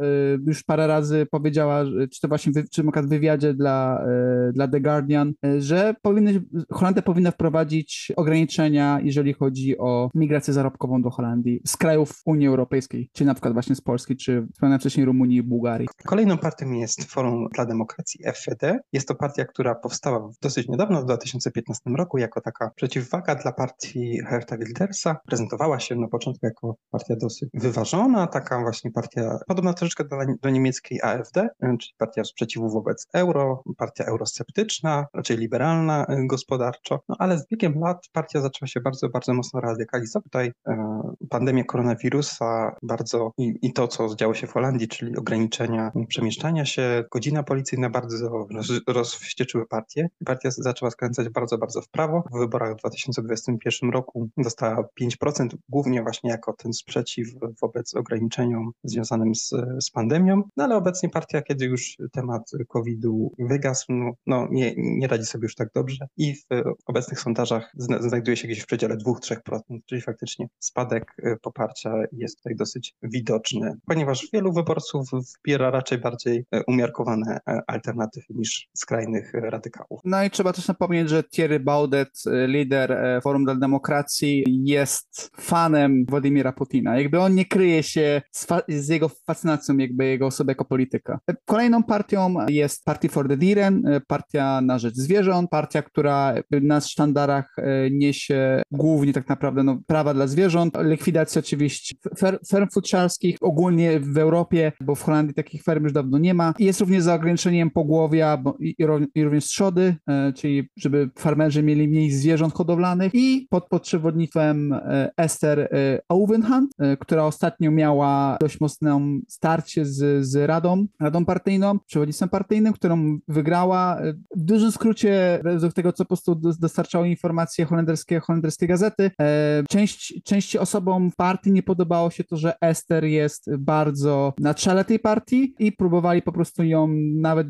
już parę razy powiedziała, czy to właśnie w, czy w wywiadzie dla, dla The Guardian, że powinny, Holandia powinna wprowadzić ograniczenia, jeżeli chodzi o migrację zarobkową do Holandii z krajów Unii Europejskiej, czyli na przykład właśnie z Polski, czy wspomniałem wcześniej Rumunii i Bułgarii. Kolejną partią jest Forum dla Demokracji FED. Jest to partia, która powstała dosyć niedawno, w 2015 roku, jako taka przeciwwaga dla partii Herta Wildersa. Prezentowała się na początku jako partia dosyć wyważona, taka właśnie partia podobna troszeczkę do, do niemieckiej AfD, czyli partia sprzeciwu wobec euro, partia eurosceptyczna, raczej liberalna e, gospodarczo, no ale z biegiem lat partia zaczęła się bardzo, bardzo mocno radykalizować. Tutaj e, pandemia koronawirusa bardzo i, i, to, co działo się w Holandii, czyli ograniczenia przemieszczania się, godzina policyjna bardzo roz, rozwścieczyły partię. Partia zaczęła skręcać bardzo, bardzo w prawo. W wyborach w 2021 roku dostała 5%, głównie właśnie jako ten sprzeciw wobec ograniczeniom związanym z, z pandemią, no ale obecnie partia, kiedy już temat COVID-u wygasł, no, no nie, nie radzi sobie już tak dobrze i w obecnych sondażach znajduje się gdzieś w przedziale 2-3%. Czyli faktycznie spadek poparcia jest tutaj dosyć widoczny, ponieważ wielu wyborców wspiera raczej bardziej umiarkowane alternatywy niż skrajnych radykałów. No i trzeba też napomnieć, że Thierry Baudet, lider Forum dla Demokracji, jest fanem Władimira Putina. Jakby on nie kryje się z, z jego fascynacją jakby jego osoby jako polityka. Kolejną partią jest Party for the Diren, partia na rzecz zwierząt, partia, która na sztandarach niesie głównie tak naprawdę no, prawa dla zwierząt, likwidacja oczywiście fer, ferm futrzarskich ogólnie w Europie, bo w Holandii takich ferm już dawno nie ma. Jest również za ograniczeniem pogłowia bo, i, i, również trzody, e, czyli żeby farmerzy mieli mniej zwierząt hodowlanych i pod, przewodnictwem e, Esther Ouwenhand, która ostatnio miała dość mocną starcie z, z Radą, Radą Partyjną, przewodnictwem partyjnym, którą wygrała. W dużym skrócie, według tego, co po prostu dostarczały informacje holenderskie, holenderskie gazety, e, część, części osobom partii nie podobało się to, że Ester jest bardzo na czele tej partii i próbowali po prostu ją nawet,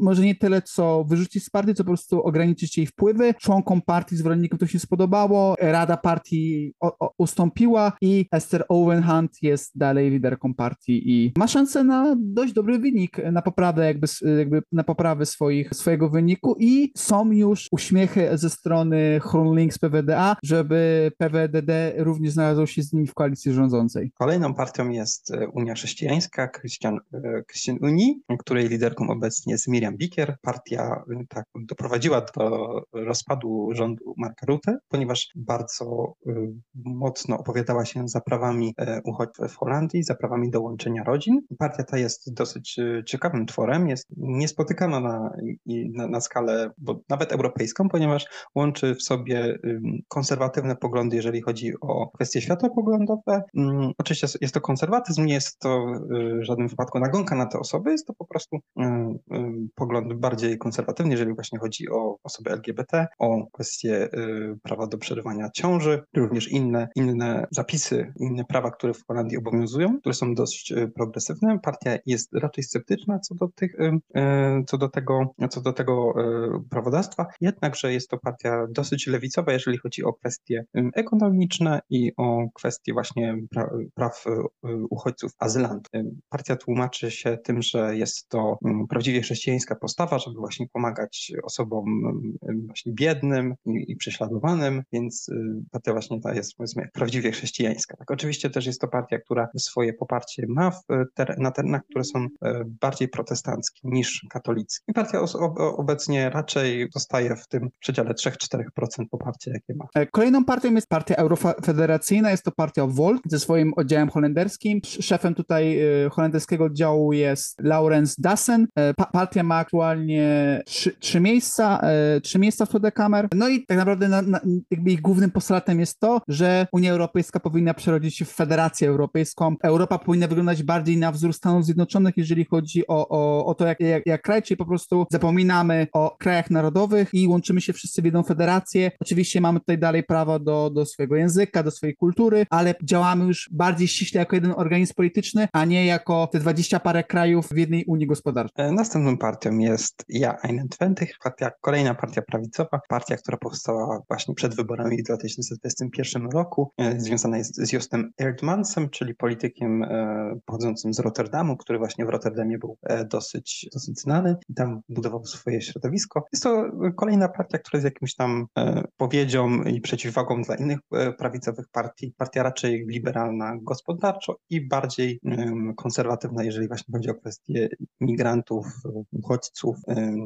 może nie tyle, co wyrzucić z partii, co po prostu ograniczyć jej wpływy. Członkom partii, zwolennikom to się spodobało, Rada Partii ustąpiła i Esther Owen Hunt jest dalej liderką partii i ma szansę na dość dobry wynik, na poprawę jakby, jakby na poprawę swoich, swojego wyniku i są już uśmiechy ze strony Links PWDA, żeby PWDD również znalazł się z nimi w koalicji rządzącej. Kolejną partią jest e, Unia Chrześcijańska, Christian, e, Christian Unii, której liderką obecnie jest Miriam Bikier. Partia e, tak, doprowadziła do rozpadu rządu Marka Rutte, ponieważ bardzo mocno opowiadała się za prawami uchodźców w Holandii, za prawami do łączenia rodzin. Partia ta jest dosyć ciekawym tworem, jest niespotykana na, na, na skalę, bo nawet europejską, ponieważ łączy w sobie konserwatywne poglądy, jeżeli chodzi o kwestie światopoglądowe. Oczywiście jest to konserwatyzm, nie jest to y, w żadnym wypadku nagonka na te osoby, jest to po prostu pogląd bardziej konserwatywny, jeżeli właśnie chodzi o osoby LGBT, o kwestie y, prawa do przerywania ciąży, również inne, inne zapisy, inne prawa, które w Holandii obowiązują, które są dość y, progresywne. Partia jest raczej sceptyczna co do tych, co do tego, co do tego prawodawstwa, jednakże jest to partia dosyć lewicowa, jeżeli chodzi o kwestie ekonomiczne i o kwestie właśnie pra praw uchodźców, azylantów. Partia tłumaczy się tym, że jest to prawdziwie chrześcijańska postawa, żeby właśnie pomagać osobom właśnie biednym i, prześladowanym, więc partia właśnie ta jest powiedzmy prawdziwie chrześcijańska. Tak, oczywiście też jest to partia, która swoje poparcie ma w na terenach, które są e, bardziej protestanckie niż katolickie. Partia obecnie raczej zostaje w tym przedziale 3-4% poparcia, jakie ma. E, kolejną partią jest partia eurofederacyjna, jest to partia Volt ze swoim oddziałem holenderskim. Szefem tutaj e, holenderskiego oddziału jest Laurens Dassen. E, pa partia ma aktualnie trzy, trzy miejsca, trzy miejsca w Todekamer. No i tak naprawdę na, na, ich głównym postulatem jest to, że Unia Europejska powinna przerodzić się w Federację Europejską. Europa powinna wyglądać bardziej na wzór Stanów Zjednoczonych, jeżeli chodzi o, o, o to, jak, jak, jak kraj, czyli po prostu zapominamy o krajach narodowych i łączymy się wszyscy w jedną federację. Oczywiście mamy tutaj dalej prawo do, do swojego języka, do swojej kultury, ale działamy już bardziej ściśle jako jeden organizm polityczny, a nie jako te dwadzieścia parę krajów w jednej Unii Gospodarczej. E, następną partią jest Ja 21, partia, kolejna partia prawicowa, partia, która powstała właśnie przed wyborami w 2021 roku, e, związana jest z Justem Erdmansem, czyli politykiem e, pochodzącym z Rotterdamu, który właśnie w Rotterdamie był dosyć, dosyć znany i tam budował swoje środowisko. Jest to kolejna partia, która jest jakimś tam powiedzią i przeciwwagą dla innych prawicowych partii. Partia raczej liberalna gospodarczo i bardziej konserwatywna, jeżeli właśnie chodzi o kwestie migrantów, uchodźców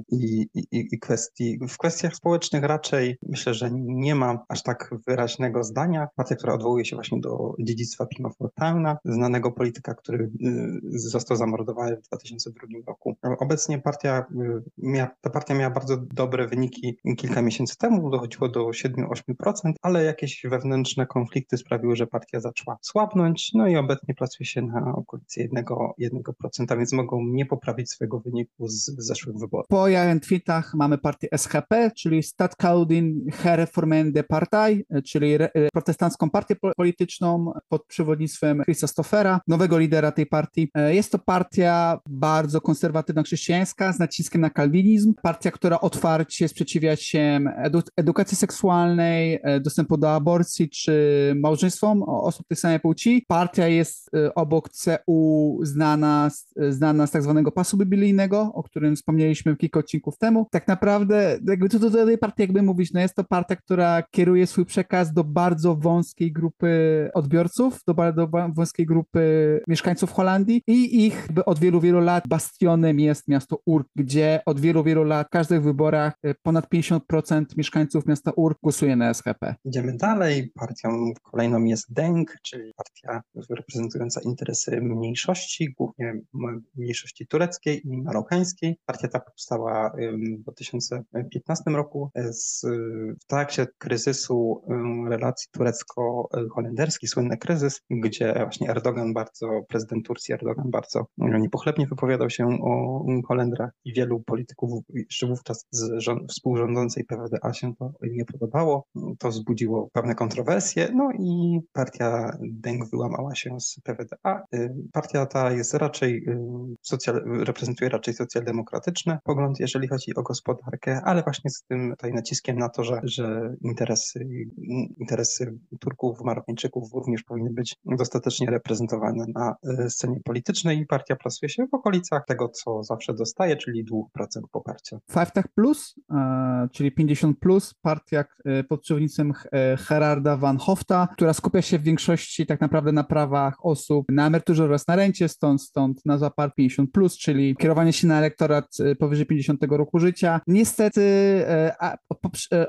i, i, i kwestii. W kwestiach społecznych raczej myślę, że nie ma aż tak wyraźnego zdania. Partia, która odwołuje się właśnie do dziedzictwa Pima Fortuna, znanego polityka, który y, został zamordowany w 2002 roku. Obecnie partia, y, miała, ta partia miała bardzo dobre wyniki kilka miesięcy temu, dochodziło do 7-8%, ale jakieś wewnętrzne konflikty sprawiły, że partia zaczęła słabnąć, no i obecnie pracuje się na okolicy 1%, 1% więc mogą nie poprawić swojego wyniku z zeszłych wyborów. Po tweetach mamy partię SHP, czyli Stadkaudin Herreformende Partei, czyli protestancką partię polityczną pod przewodnictwem Chrisa Stoffera, nowego lidera tej partii. Jest to partia bardzo konserwatywna chrześcijańska z naciskiem na kalwinizm, partia, która otwarcie sprzeciwia się edu edukacji seksualnej, dostępu do aborcji czy małżeństwom osób tej samej płci. Partia jest obok CU znana, znana z tak zwanego pasu biblijnego, o którym wspomnieliśmy kilka odcinków temu. Tak naprawdę jakby to do tej partii jakby mówić, no jest to partia, która kieruje swój przekaz do bardzo wąskiej grupy odbiorców, do bardzo wąskiej grupy mieszkańców Holandii i ich od wielu, wielu lat bastionem jest miasto Urk, gdzie od wielu, wielu lat w każdych wyborach y, ponad 50% mieszkańców miasta Urk głosuje na SHP. Idziemy dalej. Partią kolejną jest DENK, czyli partia reprezentująca interesy mniejszości, głównie mniejszości tureckiej i marokańskiej. Partia ta powstała w 2015 roku z, w trakcie kryzysu relacji turecko-holenderskich, słynny kryzys, gdzie właśnie Erdogan bardzo, prezydent Turcji Erdogan bardzo niepochlebnie wypowiadał się o Holendrach i wielu polityków jeszcze wówczas z rząd, współrządzącej PWDA się to nie podobało. To wzbudziło pewne kontrowersje, no i partia Deng wyłamała się z PWDA. Y, partia ta jest raczej, y, socjal, reprezentuje raczej socjaldemokratyczny pogląd, jeżeli chodzi o gospodarkę, ale właśnie z tym tutaj naciskiem na to, że, że interesy, interesy Turków, Marokańczyków również powinny być dostatecznie reprezentowane na y, scenie politycznej i partia plasuje się w okolicach tego, co zawsze dostaje, czyli 2% poparcia. Five Tech Plus, czyli 50 plus, partia pod przewodnictwem e, Gerarda van Hofta, która skupia się w większości tak naprawdę na prawach osób na emeryturze oraz na rencie, stąd, stąd nazwa par 50 plus, czyli kierowanie się na elektorat powyżej 50 roku życia. Niestety a,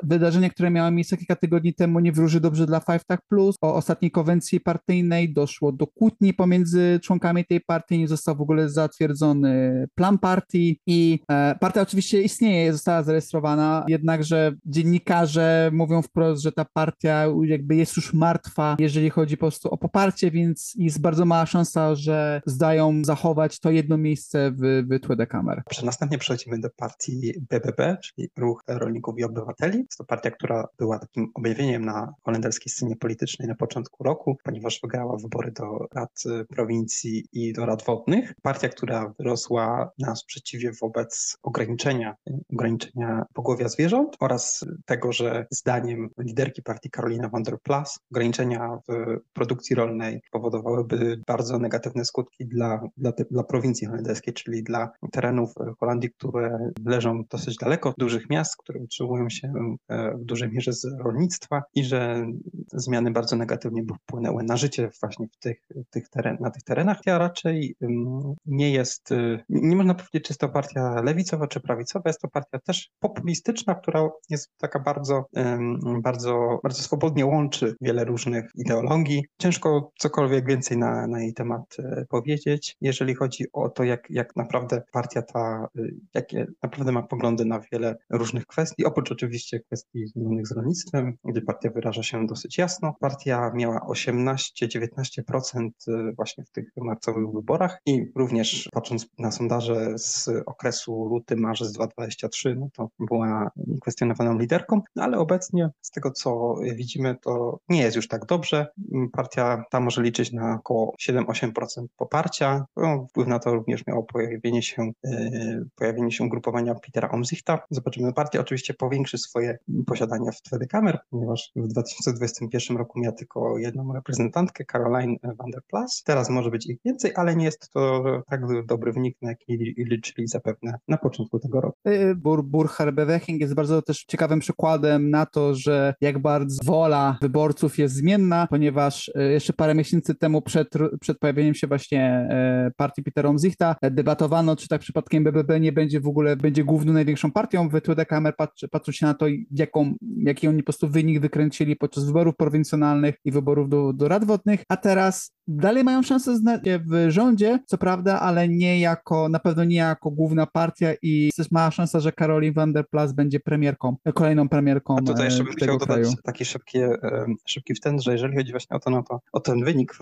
wydarzenie, które miało miejsce kilka tygodni temu nie wróży dobrze dla Five Tech Plus. O ostatniej konwencji partyjnej doszło do kłótni pomiędzy członkami tej partii, nie został w ogóle zatwierdzony plan partii i e, partia oczywiście istnieje, została zarejestrowana, jednakże dziennikarze mówią wprost, że ta partia jakby jest już martwa, jeżeli chodzi po prostu o poparcie, więc jest bardzo mała szansa, że zdają zachować to jedno miejsce w, w Tłede Kamer. Następnie przechodzimy do partii BBB, czyli Ruch Rolników i Obywateli. Jest to partia, która była takim objawieniem na holenderskiej scenie politycznej na początku roku, ponieważ wygrała wybory do rad prowincji i do rad wodnych. Partia, która wyrosła na sprzeciwie wobec ograniczenia, ograniczenia pogłowia zwierząt oraz tego, że zdaniem liderki partii Karolina van der Plas ograniczenia w produkcji rolnej powodowałyby bardzo negatywne skutki dla, dla, dla prowincji holenderskiej, czyli dla terenów Holandii, które leżą dosyć daleko od dużych miast, które utrzymują się e, w dużej mierze z rolnictwa i że zmiany bardzo negatywnie by wpłynęły na życie właśnie w tych, tych teren, na tych terenach. Ja raczej nie jest, y, nie można powiedzieć, czy jest to partia lewicowa czy prawicowa, jest to partia też populistyczna, która jest taka bardzo, bardzo, bardzo swobodnie łączy wiele różnych ideologii. Ciężko cokolwiek więcej na, na jej temat e, powiedzieć, jeżeli chodzi o to, jak, jak naprawdę partia ta, y, jakie naprawdę ma poglądy na wiele różnych kwestii, oprócz oczywiście kwestii związanych z rolnictwem, gdzie partia wyraża się dosyć jasno. Partia miała 18-19% y, właśnie w tych marcowych wyborach i również patrząc na sondaże z okresu luty-marzec 2023, no to była kwestionowaną liderką, no ale obecnie z tego co widzimy, to nie jest już tak dobrze. Partia ta może liczyć na około 7-8% poparcia. No, wpływ na to również miało pojawienie się, yy, pojawienie się grupowania Petera Omzichta. Zobaczymy, partia oczywiście powiększy swoje posiadania w Tweedekamer, ponieważ w 2021 roku miała tylko jedną reprezentantkę, Caroline van der Plas. Teraz może być ich więcej, ale nie jest to tak dobry wynik, na jaki liczyli zapewne na początku tego roku. Y, Bur Burkhard Beweching jest bardzo też ciekawym przykładem na to, że jak bardzo wola wyborców jest zmienna, ponieważ y, jeszcze parę miesięcy temu przed, przed pojawieniem się właśnie y, partii Petera Omzichta debatowano, czy tak przypadkiem BBB nie będzie w ogóle, będzie główną największą partią w Tweedekamer, patrzy, patrząc się na to, jaką, jaki oni po prostu wynik wykręcili podczas wyborów prowincjonalnych i wyborów do, do rad wodnych, a teraz dalej mają szansę znaleźć w rządzie, co prawda, ale nie jako, na pewno nie jako główna partia i jest mała szansa, że Caroline van der Plas będzie premierką, kolejną premierką A tutaj jeszcze bym chciał dodać taki szybki, szybki wstęp, że jeżeli chodzi właśnie o to, no to o ten wynik w,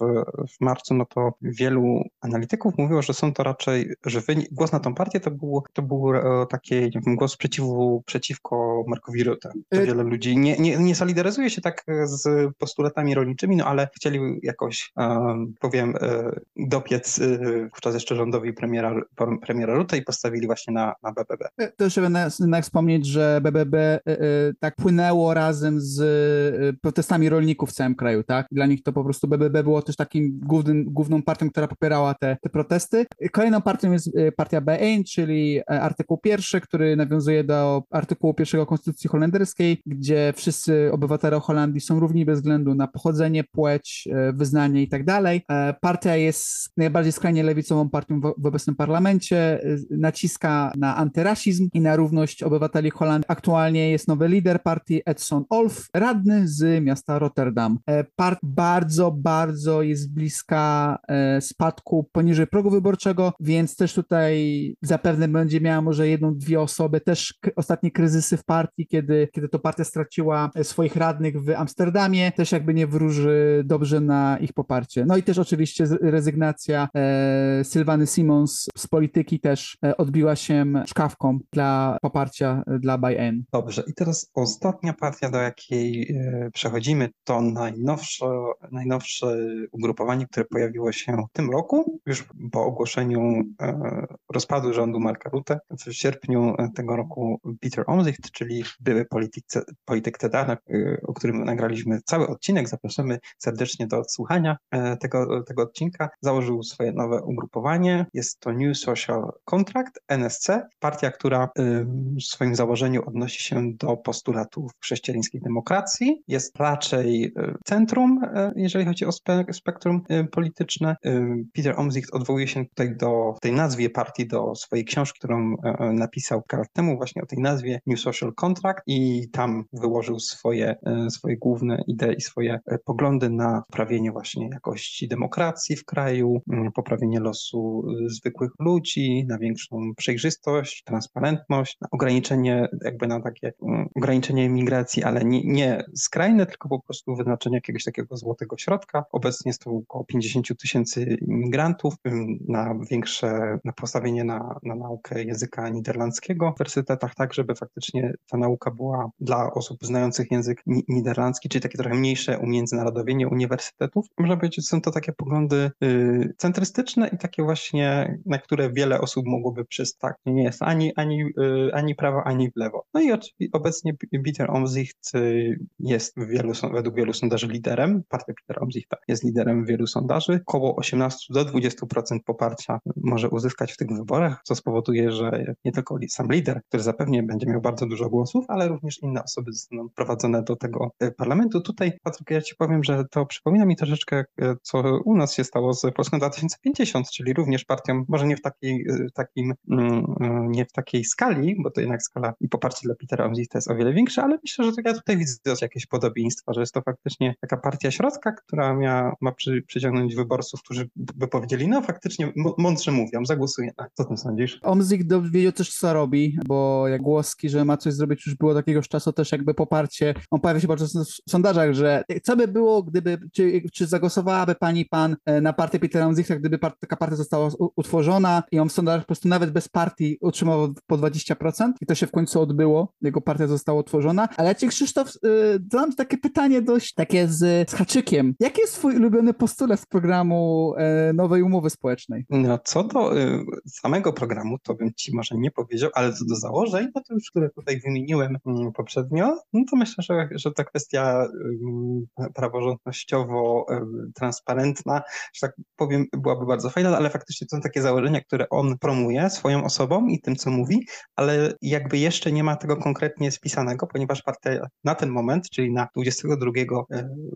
w, w marcu, no to wielu analityków mówiło, że są to raczej, że wynik, głos na tą partię to był, to był e, taki nie wiem, głos przeciwu, przeciwko Markowi Rutte. To y wiele ludzi nie, nie, nie solidaryzuje się tak z postulatami rolniczymi, no ale chcieli jakoś, um, powiem, e, dopiec e, wówczas jeszcze rządowi premiera, premiera Rutte i postawili właśnie na, na BBB. To jeszcze będę jednak wspomnieć, że BBB tak płynęło razem razem z y, protestami rolników w całym kraju, tak? Dla nich to po prostu BBB było też takim głównym, główną partią, która popierała te, te protesty. Kolejną partią jest y, partia BN, czyli e, artykuł pierwszy, który nawiązuje do artykułu pierwszego Konstytucji Holenderskiej, gdzie wszyscy obywatele Holandii są równi bez względu na pochodzenie, płeć, wyznanie i tak dalej. E, partia jest najbardziej skrajnie lewicową partią w obecnym parlamencie, naciska na antyrasizm i na równość obywateli Holandii. Aktualnie jest nowy lider partii Edson Olf, radny z miasta Rotterdam. Part bardzo, bardzo jest bliska spadku poniżej progu wyborczego, więc też tutaj zapewne będzie miała może jedną, dwie osoby. Też ostatnie kryzysy w partii, kiedy, kiedy to partia straciła swoich radnych w Amsterdamie, też jakby nie wróży dobrze na ich poparcie. No i też oczywiście rezygnacja e, Sylwany Simons z polityki też e, odbiła się szkawką dla poparcia e, dla ByN. Dobrze, i teraz ostatnia partia, do jakiej e, przechodzimy, to najnowsze, najnowsze ugrupowanie, które pojawiło się w tym roku, już po ogłoszeniu e, rozpadu rządu Marka Rutte. W sierpniu tego roku Peter Omzicht, czyli były polityk, polityk TEDA, o którym nagraliśmy cały odcinek, zapraszamy serdecznie do odsłuchania e, tego, tego odcinka, założył swoje nowe ugrupowanie. Jest to New Social Contract, NSC, partia, która w swoim założeniu odnosi się do postulatów chrześcijańskiej demokracji. Jest raczej e, centrum, e, jeżeli chodzi o spe spektrum polityczne. Peter Omzicht odwołuje się tutaj do tej nazwie partii, do swojej książki, którą e, e, napisał kilka lat temu właśnie o tej nazwie New Social Contract i tam wyłożył swoje, e, swoje główne idee i swoje poglądy na poprawienie właśnie jakości demokracji w kraju, poprawienie losu zwykłych ludzi, na większą przejrzystość, transparentność, na ograniczenie jakby na takie ograniczenie imigracji, ale nie, nie skrajne, tylko po prostu wyznaczenie jakiegoś takiego złotego środka. Obecnie jest to około 50 tysięcy imigrantów, na większe, na postawienie na, na naukę języka niderlandzkiego w uniwersytetach, tak żeby faktycznie ta nauka była dla osób znających język niderlandzki, czyli takie trochę mniejsze umiędzynarodowienie uniwersytetów. Można powiedzieć, są to takie poglądy y, centrystyczne i takie właśnie, na które wiele osób mogłoby przystać. Nie jest ani, ani, y, ani prawo, ani w lewo. No i obecnie Peter Omzicht y, jest wielu, według wielu sondaży liderem. Partia Peter Omzichta jest liderem wielu sondaży. Około 18 do 20% poparcia może uzyskać w tych wyborach, co spowoduje, że nie tylko sam lider, który zapewnie będzie miał bardzo dużo głosów, ale również inne osoby zostaną prowadzone do tego e, parlamentu. Tutaj, Patryk, ja ci powiem, że to przypomina mi troszeczkę, e, co u nas się stało z Polską 2050, czyli również partią, może nie w takiej, takim, mm, nie w takiej skali, bo to jednak skala i poparcie dla Petera to jest o wiele większe, ale myślę, że ja tutaj widzę jakieś podobieństwa, że jest to faktycznie taka partia środka, która miała, ma przy, przyciągnąć wyborców, którzy by powiedzieli, no faktycznie mądrze mówią, zagłosuję co ty sądzisz? Omzik wiedział też, co robi, bo jak głoski, że ma coś zrobić, już było takiegoś czasu też jakby poparcie. On pojawia się bardzo w sondażach, że co by było, gdyby, czy, czy zagłosowałaby pani pan e, na partię Petera Omzikta, gdyby part, taka partia została utworzona i on w sondażach po prostu nawet bez partii utrzymał po 20% i to się w końcu odbyło, jego partia została utworzona. Ale ja ci Krzysztof, yy, dam takie pytanie dość takie z, z haczykiem. Jaki jest twój ulubiony postulat z programu yy, nowej umowy społecznej? No co do yy, samego programu, to bym ci może nie powiedział, ale co do założeń, no to już które tutaj wymieniłem mm, poprzednio, no to myślę, że, że ta kwestia praworządnościowo transparentna, że tak powiem, byłaby bardzo fajna, ale faktycznie to są takie założenia, które on promuje swoją osobą i tym, co mówi, ale jakby jeszcze nie ma tego konkretnie spisanego, ponieważ partia na ten moment, czyli na 22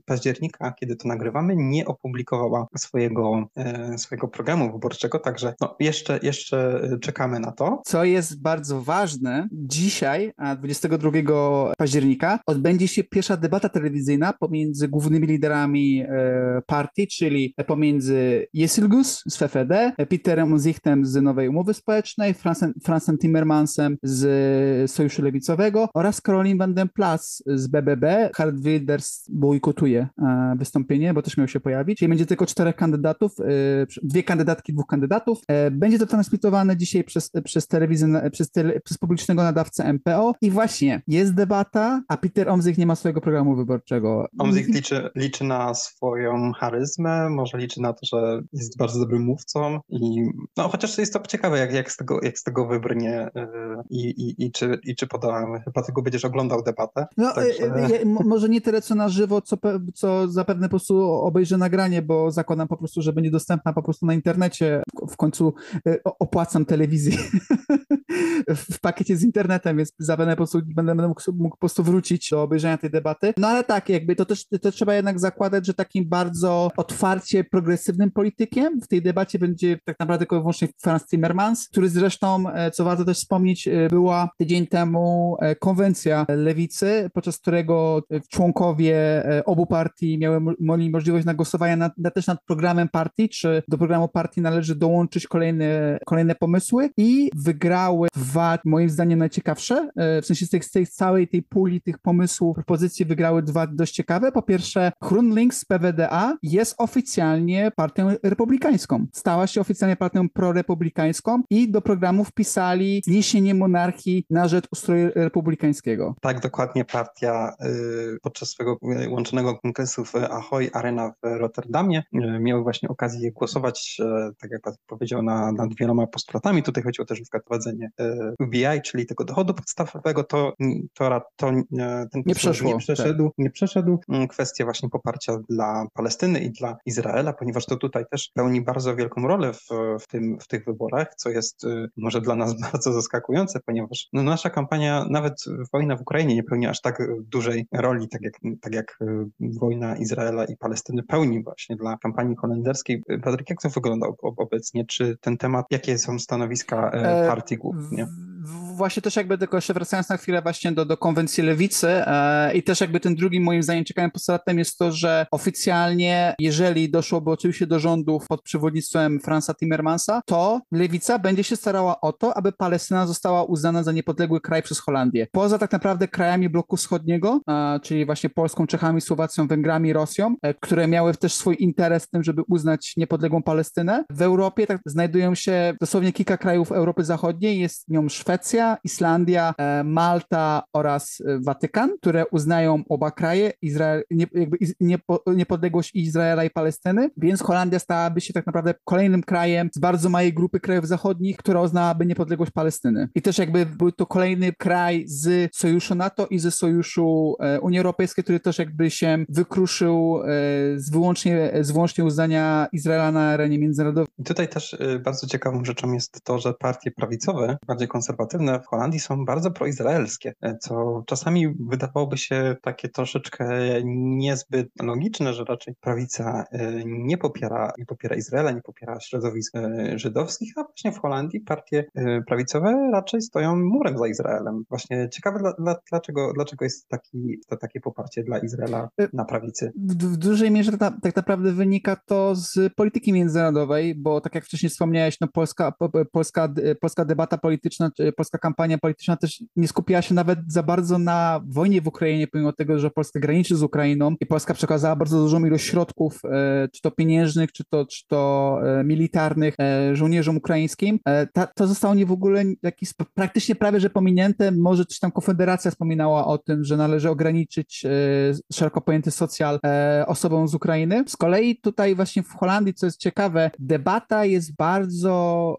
października, kiedy to nagrywamy, nie opublikowała swojego, e, swojego programu wyborczego, także no, jeszcze, jeszcze czekamy na to. Co jest bardzo ważne, dzisiaj, 22 października, odbędzie się pierwsza debata telewizyjna pomiędzy głównymi liderami e, partii, czyli pomiędzy Jesilgus z FFD, Peterem Zichtem z Nowej Umowy Społecznej, Fransem, Fransem Timmermansem z Sojuszu Lewicowego oraz Caroline van den Plas z BBB. Hard Wilders bojkotuje e, wystąpienie, bo też miał się pojawić. Czyli będzie tylko czterech kandydatów, e, dwie kandydatki, dwóch kandydatów. Będzie to transmitowane dzisiaj przez, przez telewizję, przez, tele, przez publicznego nadawcę MPO i właśnie jest debata, a Peter Omzik nie ma swojego programu wyborczego. Omzik liczy, liczy na swoją charyzmę, może liczy na to, że jest bardzo dobrym mówcą i no chociaż jest to ciekawe, jak, jak, z, tego, jak z tego wybrnie i, i, i, czy, i czy poda, chyba tylko będziesz oglądał debatę. No, Także... E, może nie tyle co na żywo, co, co zapewne po prostu obejrzę nagranie, bo zakładam po prostu, że będzie dostępna po prostu na internecie. W końcu e, opłacam telewizję w pakiecie z internetem, więc zapewne po prostu będę, będę mógł, mógł, po prostu wrócić do obejrzenia tej debaty. No ale tak, jakby to też to trzeba jednak zakładać, że takim bardzo otwarcie progresywnym politykiem w tej debacie będzie tak naprawdę tylko wyłącznie Franz Timmermans, który zresztą, e, co warto też wspomnieć, była tydzień temu konwencja lewicy, podczas którego członkowie obu partii miały, możliwość na głosowania nad, na, też nad programem partii, czy do programu partii należy dołączyć kolejne, kolejne pomysły i wygrały dwa, moim zdaniem najciekawsze, e, w sensie z tej, z tej całej tej puli tych pomysłów, propozycji wygrały dwa dość ciekawe. Po pierwsze, Grunlinks z PWDA jest oficjalnie partią republikańską. Stała się oficjalnie partią prorepublikańską i do programu wpisali zniesienie monarchii na rzecz ustroju republikańskiego. Tak, dokładnie partia y, podczas swojego łączonego kongresu w Ahoy Arena w Rotterdamie y, miały właśnie okazję głosować, y, tak jak Patryk powiedział, na, nad wieloma postulatami. Tutaj chodziło też o wprowadzenie UBI, czyli tego dochodu podstawowego. To, to, to ten nie przeszło, nie przeszedł, tak. nie przeszedł. Mm, kwestia właśnie poparcia dla Palestyny i dla Izraela, ponieważ to tutaj też pełni bardzo wielką rolę w, w, tym, w tych wyborach, co jest może dla nas bardzo zaskakujące, ponieważ no, nasza kampania, nawet wojna w Ukrainie nie pełni aż tak dużej roli, tak jak, tak jak wojna Izraela i Palestyny pełni właśnie dla kampanii holenderskiej. Patryk, jak to wygląda obecnie? Czy ten temat, jakie są stanowiska e, e, partii głównie? Właśnie też jakby tylko jeszcze wracając na chwilę właśnie do, do konwencji lewicy e, i też jakby ten drugim moim zdaniem ciekawym postulatem jest to, że oficjalnie, jeżeli doszłoby oczywiście do rządów pod przewodnictwem Franza Timmermansa, to lewica będzie się starała o to, aby Palestyna została uznana za niepodległy kraj przez Holandię. Poza tak naprawdę krajami bloku wschodniego, e, czyli właśnie Polską, Czechami, Słowacją, Węgrami, Rosją, e, które miały też swój interes w tym, żeby uznać niepodległą Palestynę. W Europie tak znajdują się dosłownie kilka krajów Europy Zachodniej, jest nią Szwecja, Islandia, e, Malta oraz e, Watykan, które uznają oba kraje, Izrael, nie, jakby niepo, niepodległość Izraela i Palestyny, więc Holandia stałaby się tak naprawdę kolejnym krajem z bardzo małej grupy krajów zachodnich, która uznałaby niepodległość Palestyny. I też jakby był to kolejny kraj z sojuszu NATO i ze sojuszu e, Unii Europejskiej, który też jakby się wykruszył z wyłącznie, z wyłącznie uznania Izraela na arenie międzynarodowej. Tutaj też bardzo ciekawą rzeczą jest to, że partie prawicowe, bardziej konserwatywne w Holandii są bardzo proizraelskie, co czasami wydawałoby się takie troszeczkę niezbyt logiczne, że raczej prawica e, nie popiera, nie popiera Izraela, nie popiera środowisk e, żydowskich, a właśnie w Holandii partie e, prawicowe raczej stoją murem za Izraelem. Właśnie ciekawe, dla, dla, dlaczego, dlaczego jest taki, to takie poparcie dla Izraela na prawicy. W, w dużej mierze tak, tak naprawdę wynika to z polityki międzynarodowej, bo tak jak wcześniej wspomniałeś, no polska, polska, polska debata polityczna, polska kampania polityczna też nie skupiała się nawet za bardzo na wojnie w Ukrainie, pomimo tego, że Polska graniczy z Ukrainą i Polska przekazała bardzo dużą ilość środków, e, czy to pieniężnych, czy to, czy to e, militarnych żołnierzom ukraińskim. Ta, to zostało nie w ogóle jakiś, praktycznie prawie, że pominięte. Może coś tam Konfederacja wspominała o tym, że należy ograniczyć szeroko pojęty socjal osobom z Ukrainy. Z kolei tutaj właśnie w Holandii, co jest ciekawe, debata jest bardzo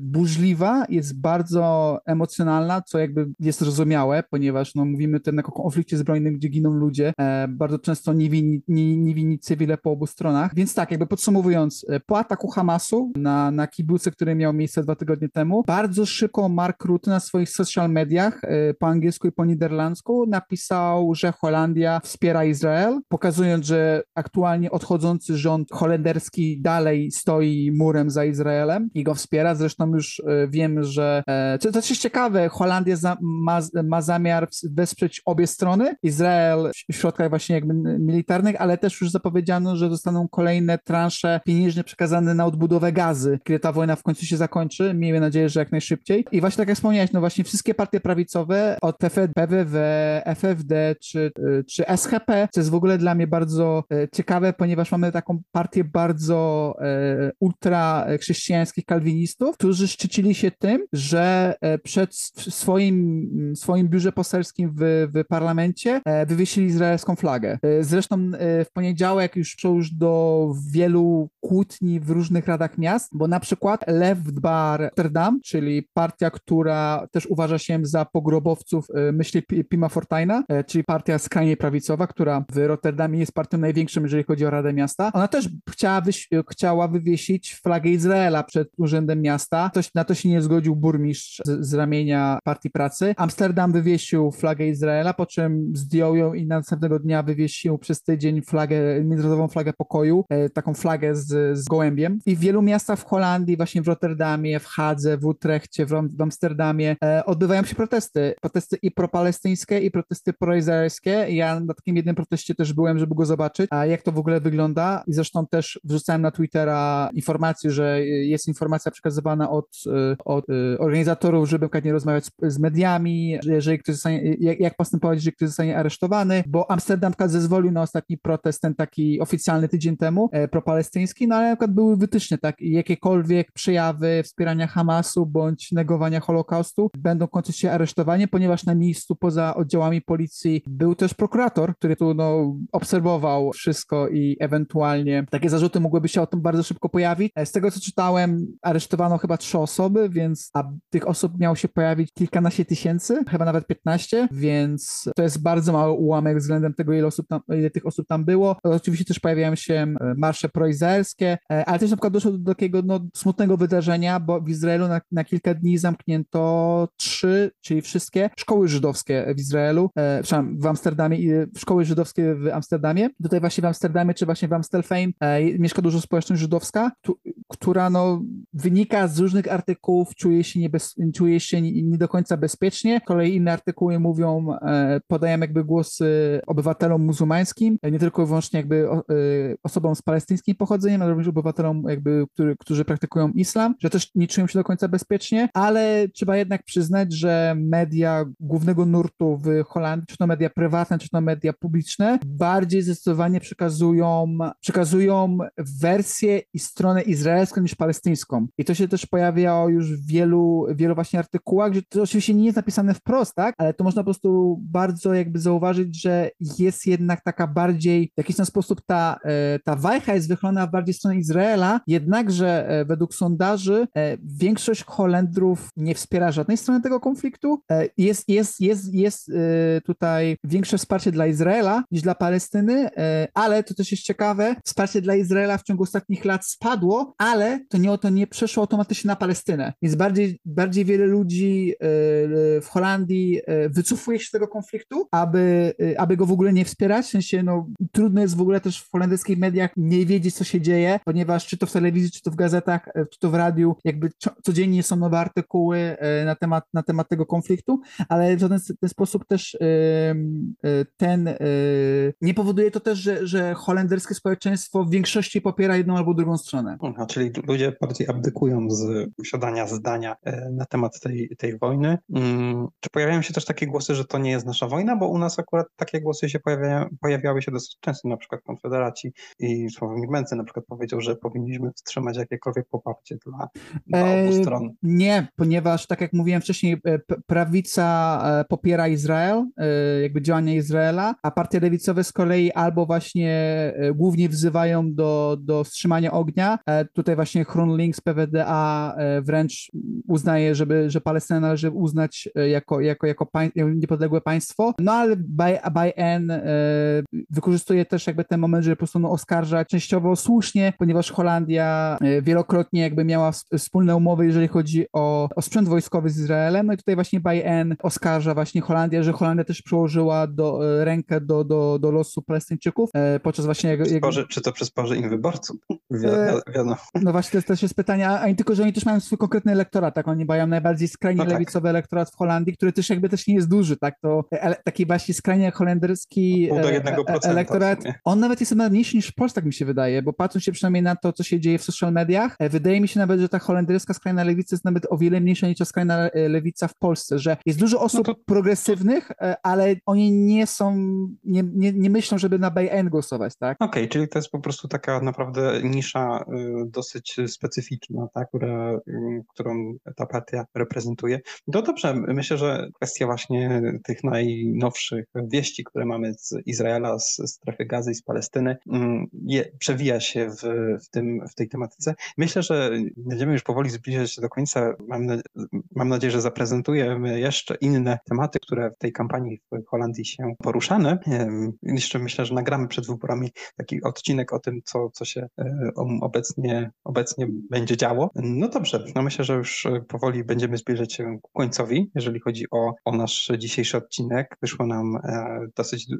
burzliwa, jest bardzo emocjonalna, co jakby jest zrozumiałe, ponieważ no, mówimy tutaj o konflikcie zbrojnym, gdzie giną ludzie, e, bardzo często niewinni, nie, niewinni cywile po obu stronach. Więc tak, jakby podsumowując, e, po ataku Hamasu na, na kibuce, który miał miejsce dwa tygodnie temu, bardzo szybko Mark Rutte na swoich social mediach e, po angielsku i po niderlandzku napisał, że Holandia wspiera Izrael, pokazując, że aktualnie odchodzący rząd holenderski dalej stoi murem za Izraelem i go wspiera. Zresztą już e, wiem, że e, to, to jest ciekawe, Holandia za, ma, ma zamiar wesprzeć obie strony, Izrael w środkach właśnie jakby militarnych, ale też już zapowiedziano, że zostaną kolejne transze pieniężne przekazane na odbudowę gazy, kiedy ta wojna w końcu się zakończy. Miejmy nadzieję, że jak najszybciej. I właśnie tak jak wspomniałeś, no właśnie wszystkie partie prawicowe, od PWW, FFD czy, czy SHP, co jest w ogóle dla mnie bardzo e, ciekawe, ponieważ mamy taką partię bardzo e, ultra chrześcijańskich kalwinistów, którzy szczycili się tym, że e, przed swoim, swoim biurze poselskim w, w parlamencie wywiesili izraelską flagę. Zresztą w poniedziałek już szło już do wielu kłótni w różnych radach miast, bo na przykład Left Bar Rotterdam, czyli partia, która też uważa się za pogrobowców myśli Pima Fortajna, czyli partia skrajnie prawicowa, która w Rotterdamie jest partią największą, jeżeli chodzi o Radę Miasta. Ona też chciała, chciała wywiesić flagę Izraela przed urzędem miasta. Ktoś, na to się nie zgodził burmistrz z, ramienia Partii Pracy. Amsterdam wywiesił flagę Izraela, po czym zdjął ją i następnego dnia wywiesił przez tydzień flagę, międzynarodową flagę pokoju, e, taką flagę z, z gołębiem. I w wielu miastach w Holandii, właśnie w Rotterdamie, w Hadze, w Utrechcie, w, Amsterdamie e, odbywają się protesty. Protesty i propalestyńskie, i protesty proizraelskie. Ja na takim jednym proteście też byłem, żeby go zobaczyć, a jak to w ogóle wygląda. I zresztą też wrzucałem na Twittera informację, że jest informacja przekazywana od, e, od organizatorów, żeby nie rozmawiać z, mediami, jeżeli ktoś zostanie, jak, jak postępować, jeżeli ktoś zostanie aresztowany, bo Amsterdam zezwolił na ostatni protest, ten taki oficjalny tydzień temu, e, propalestyński, no ale na przykład były wytyczne, tak, jakiekolwiek przejawy wspierania Hamasu bądź negowania Holokaustu będą kończyć się aresztowaniem, ponieważ na miejscu poza oddziałami policji był też prokurator, który tu no, obserwował wszystko i ewentualnie takie zarzuty mogłyby się o tym bardzo szybko pojawić. Z tego co czytałem, aresztowano chyba trzy osoby, więc a tych osób miało się pojawić kilkanaście tysięcy, chyba nawet 15, więc to jest bardzo mały ułamek względem tego, ile, osób tam, ile tych osób tam było. Oczywiście też pojawiają się e, marsze proizraelskie, e, ale też na przykład doszło do takiego no, smutnego wydarzenia, bo w Izraelu na, na kilka dni zamknięto trzy, czyli wszystkie szkoły żydowskie w Izraelu, e, przepraszam, w Amsterdamie, szkoły żydowskie w Amsterdamie. Tutaj właśnie w Amsterdamie, czy właśnie w Amstelfame e, mieszka dużo społeczność żydowska, tu, która no, wynika z różnych artykułów, czuje się, niebez, czuje się nie, do końca bezpiecznie. Z kolei inne artykuły mówią, e, podają jakby głosy obywatelom muzułmańskim, nie tylko wyłącznie jakby e, osobom z palestyńskim pochodzeniem, ale również obywatelom jakby, który, którzy praktykują islam, że też nie czują się do końca bezpiecznie, ale trzeba jednak przyznać, że media głównego nurtu w Holandii, czy to media prywatne, czy to media publiczne, bardziej zdecydowanie przekazują, przekazują wersję i stronę izraelską niż palestyńską. I to się też pojawiało już w wielu, wielu właśnie artykułach, że to oczywiście nie jest napisane wprost, tak, ale to można po prostu bardzo jakby zauważyć, że jest jednak taka bardziej, w jakiś ten sposób ta, e, ta wajcha jest wychylona w bardziej stronę Izraela, jednakże e, według sondaży e, większość Holendrów nie wspiera żadnej strony tego konfliktu. Jest, jest, jest, jest tutaj większe wsparcie dla Izraela niż dla Palestyny, ale to też jest ciekawe, wsparcie dla Izraela w ciągu ostatnich lat spadło, ale to nie, to nie przeszło automatycznie na Palestynę. Więc bardziej, bardziej wiele ludzi w Holandii wycofuje się z tego konfliktu, aby, aby go w ogóle nie wspierać. W sensie, no, trudno jest w ogóle też w holenderskich mediach nie wiedzieć, co się dzieje, ponieważ czy to w telewizji, czy to w gazetach, e, czy to w radiu, jakby codziennie są nowe artykuły e, na temat, na temat tego konfliktu, ale w żaden ten sposób też e, ten nie powoduje to też, że, że holenderskie społeczeństwo w większości popiera jedną albo drugą stronę. Aha, czyli ludzie bardziej abdykują z posiadania zdania na temat tej, tej wojny. Mm, czy pojawiają się też takie głosy, że to nie jest nasza wojna, bo u nas akurat takie głosy się pojawiają, pojawiały się dosyć często, na przykład Konfederaci i Sławomir Mencen na przykład powiedział, że powinniśmy wstrzymać jakiekolwiek poparcie dla, dla obu e, stron. Nie, ponieważ tak jak mówiłem wcześniej, e, prawica e, popiera Izrael, jakby działania Izraela, a partie lewicowe z kolei albo właśnie głównie wzywają do, do wstrzymania ognia. Tutaj właśnie Links PWDA wręcz uznaje, żeby, że Palestynę należy uznać jako, jako, jako pań, niepodległe państwo. No ale by, by N wykorzystuje też jakby ten moment, żeby po prostu no, oskarżać częściowo słusznie, ponieważ Holandia e, wielokrotnie jakby miała wspólne umowy, jeżeli chodzi o, o sprzęt wojskowy z Izraelem. No i tutaj właśnie Bayern oskarża właśnie Holandię, że Holandia też przyłożyła do, e, rękę do, do, do losu Palestyńczyków e, podczas właśnie jego... Spoży, czy to przysporzy im wyborców? Wiadomo. No właśnie to też jest pytanie, a, a tylko, że oni też mają swój konkretny elektorat, tak? Oni mają najbardziej skrajnie No tak. lewicowy elektorat w Holandii, który też jakby też nie jest duży, tak? To ele, taki właśnie skrajnie holenderski e, e, elektorat, on nawet jest mniejszy niż w Polsce, tak mi się wydaje, bo patrząc się przynajmniej na to, co się dzieje w social mediach, e, wydaje mi się nawet, że ta holenderska skrajna lewica jest nawet o wiele mniejsza niż ta skrajna lewica w Polsce, że jest dużo osób No to- progresywnych, ale oni nie są, nie, nie, nie myślą, żeby na BN głosować, tak? Okej, czyli to jest po prostu taka naprawdę nisza y, dosyć specyficzna, tak, która, y, którą ta partia reprezentuje. No dobrze, myślę, że kwestia właśnie tych najnowszych wieści, które mamy z Izraela, z strefy Gazy i z Palestyny, mm, je, przewija się w, w, tym, w tej tematyce. Myślę, że będziemy już powoli zbliżać się do końca. Mam, mam nadzieję, że zaprezentujemy jeszcze inne tematy, które w tej kampanii w Holandii się poruszane. Jeszcze myślę, że nagramy przed wyborami taki odcinek o tym, co, co się obecnie, obecnie będzie działo. No dobrze, no myślę, że już powoli będziemy zbliżać się ku końcowi, jeżeli chodzi o, o nasz dzisiejszy odcinek. Wyszło nam e, dosyć e,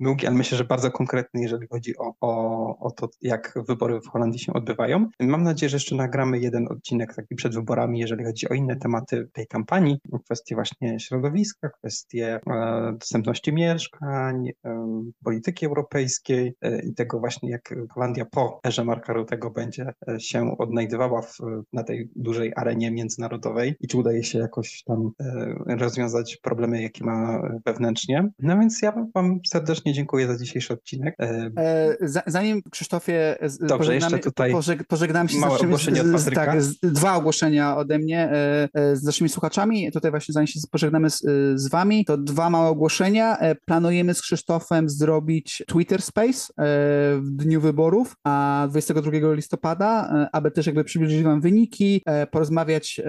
długi, ale myślę, że bardzo konkretny, jeżeli chodzi o, o, o to, jak wybory w Holandii się odbywają. Mam nadzieję, że jeszcze nagramy jeden odcinek taki przed wyborami, jeżeli chodzi o inne tematy tej kampanii, kwestie właśnie środowiska, kwestie e, dostępności mieszkań, e, polityki europejskiej e, i tego właśnie, jak Holandia po erze Marka Rutego będzie e, się odnajdywała w, na tej dużej arenie międzynarodowej i czy udaje się jakoś tam e, rozwiązać problemy, jakie ma wewnętrznie. No więc ja wam serdecznie dziękuję za dzisiejszy odcinek. E, E, za- Zanim Krzysztofie Dobrze, jeszcze tutaj pożeg, pożegnam się z, naszymi- z, tak, z, dwa ogłoszenia ode mnie e, e, z naszymi słuchaczami. Tutaj właśnie zanim się pożegnamy z, e, z wami, to dwa małe ogłoszenia. E, Planujemy z Krzysztofem zrobić Twitter Space e, w dniu wyborów, a 22 listopada, e, aby też jakby przybliżyć wam wyniki, e, porozmawiać,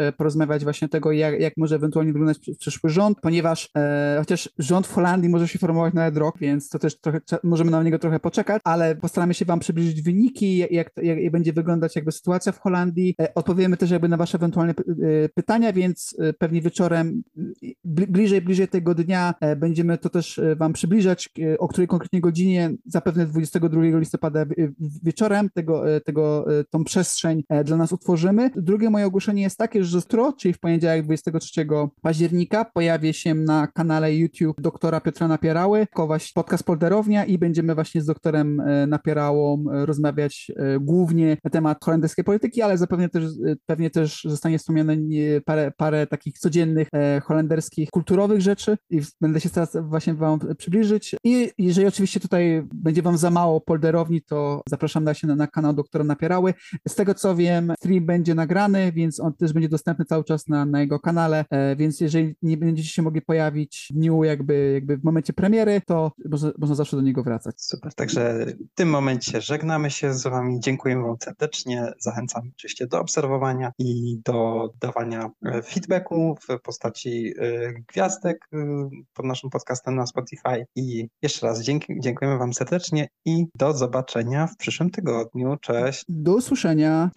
porozmawiać właśnie tego, jak, jak może ewentualnie wyglądać przy- przyszły rząd, ponieważ e, chociaż rząd w Holandii może się formować nawet rok, więc to też trochę, możemy na niego trochę poczekać, ale postaramy się wam przybliżyć wyniki, jak, jak, jak będzie wyglądać jakby sytuacja w Holandii. E, Odpowiemy też jakby na wasze ewentualne e, pytania, więc e, pewnie wieczorem, bli- bliżej, bliżej tego dnia e, będziemy to też wam przybliżać, o której konkretnie godzinie, zapewne 22 listopada wieczorem tego, tego, tą przestrzeń dla nas utworzymy. Drugie moje ogłoszenie jest takie, że jutro, czyli w poniedziałek 23 października pojawi się na kanale YouTube doktora Piotra Napierały, podcast Polderownia i będziemy właśnie z doktorem e, Napierałą e, rozmawiać e, głównie na temat holenderskiej polityki, ale zapewne też, pewnie też zostanie wspomniane parę, parę takich codziennych holenderskich, kulturowych rzeczy i będę się teraz właśnie wam przybliżyć. I jeżeli oczywiście tutaj będzie wam za mało polderowni, to zapraszam na się na, na kanał doktora Napierały. Z tego co wiem, stream będzie nagrany, więc on też będzie dostępny cały czas na, na jego kanale, e, więc jeżeli nie będziecie się mogli pojawić w dniu jakby, jakby w momencie premiery, to można, można zawsze do niego wracać. Super, także w tym momencie żegnamy się z Wami. Dziękujemy Wam serdecznie. Zachęcam oczywiście do obserwowania i do dawania e, feedbacku w postaci e, gwiazdek pod naszym podcastem na Spotify. I jeszcze raz dzięki, dziękujemy Wam serdecznie i do zobaczenia w przyszłym tygodniu. Cześć. Do usłyszenia.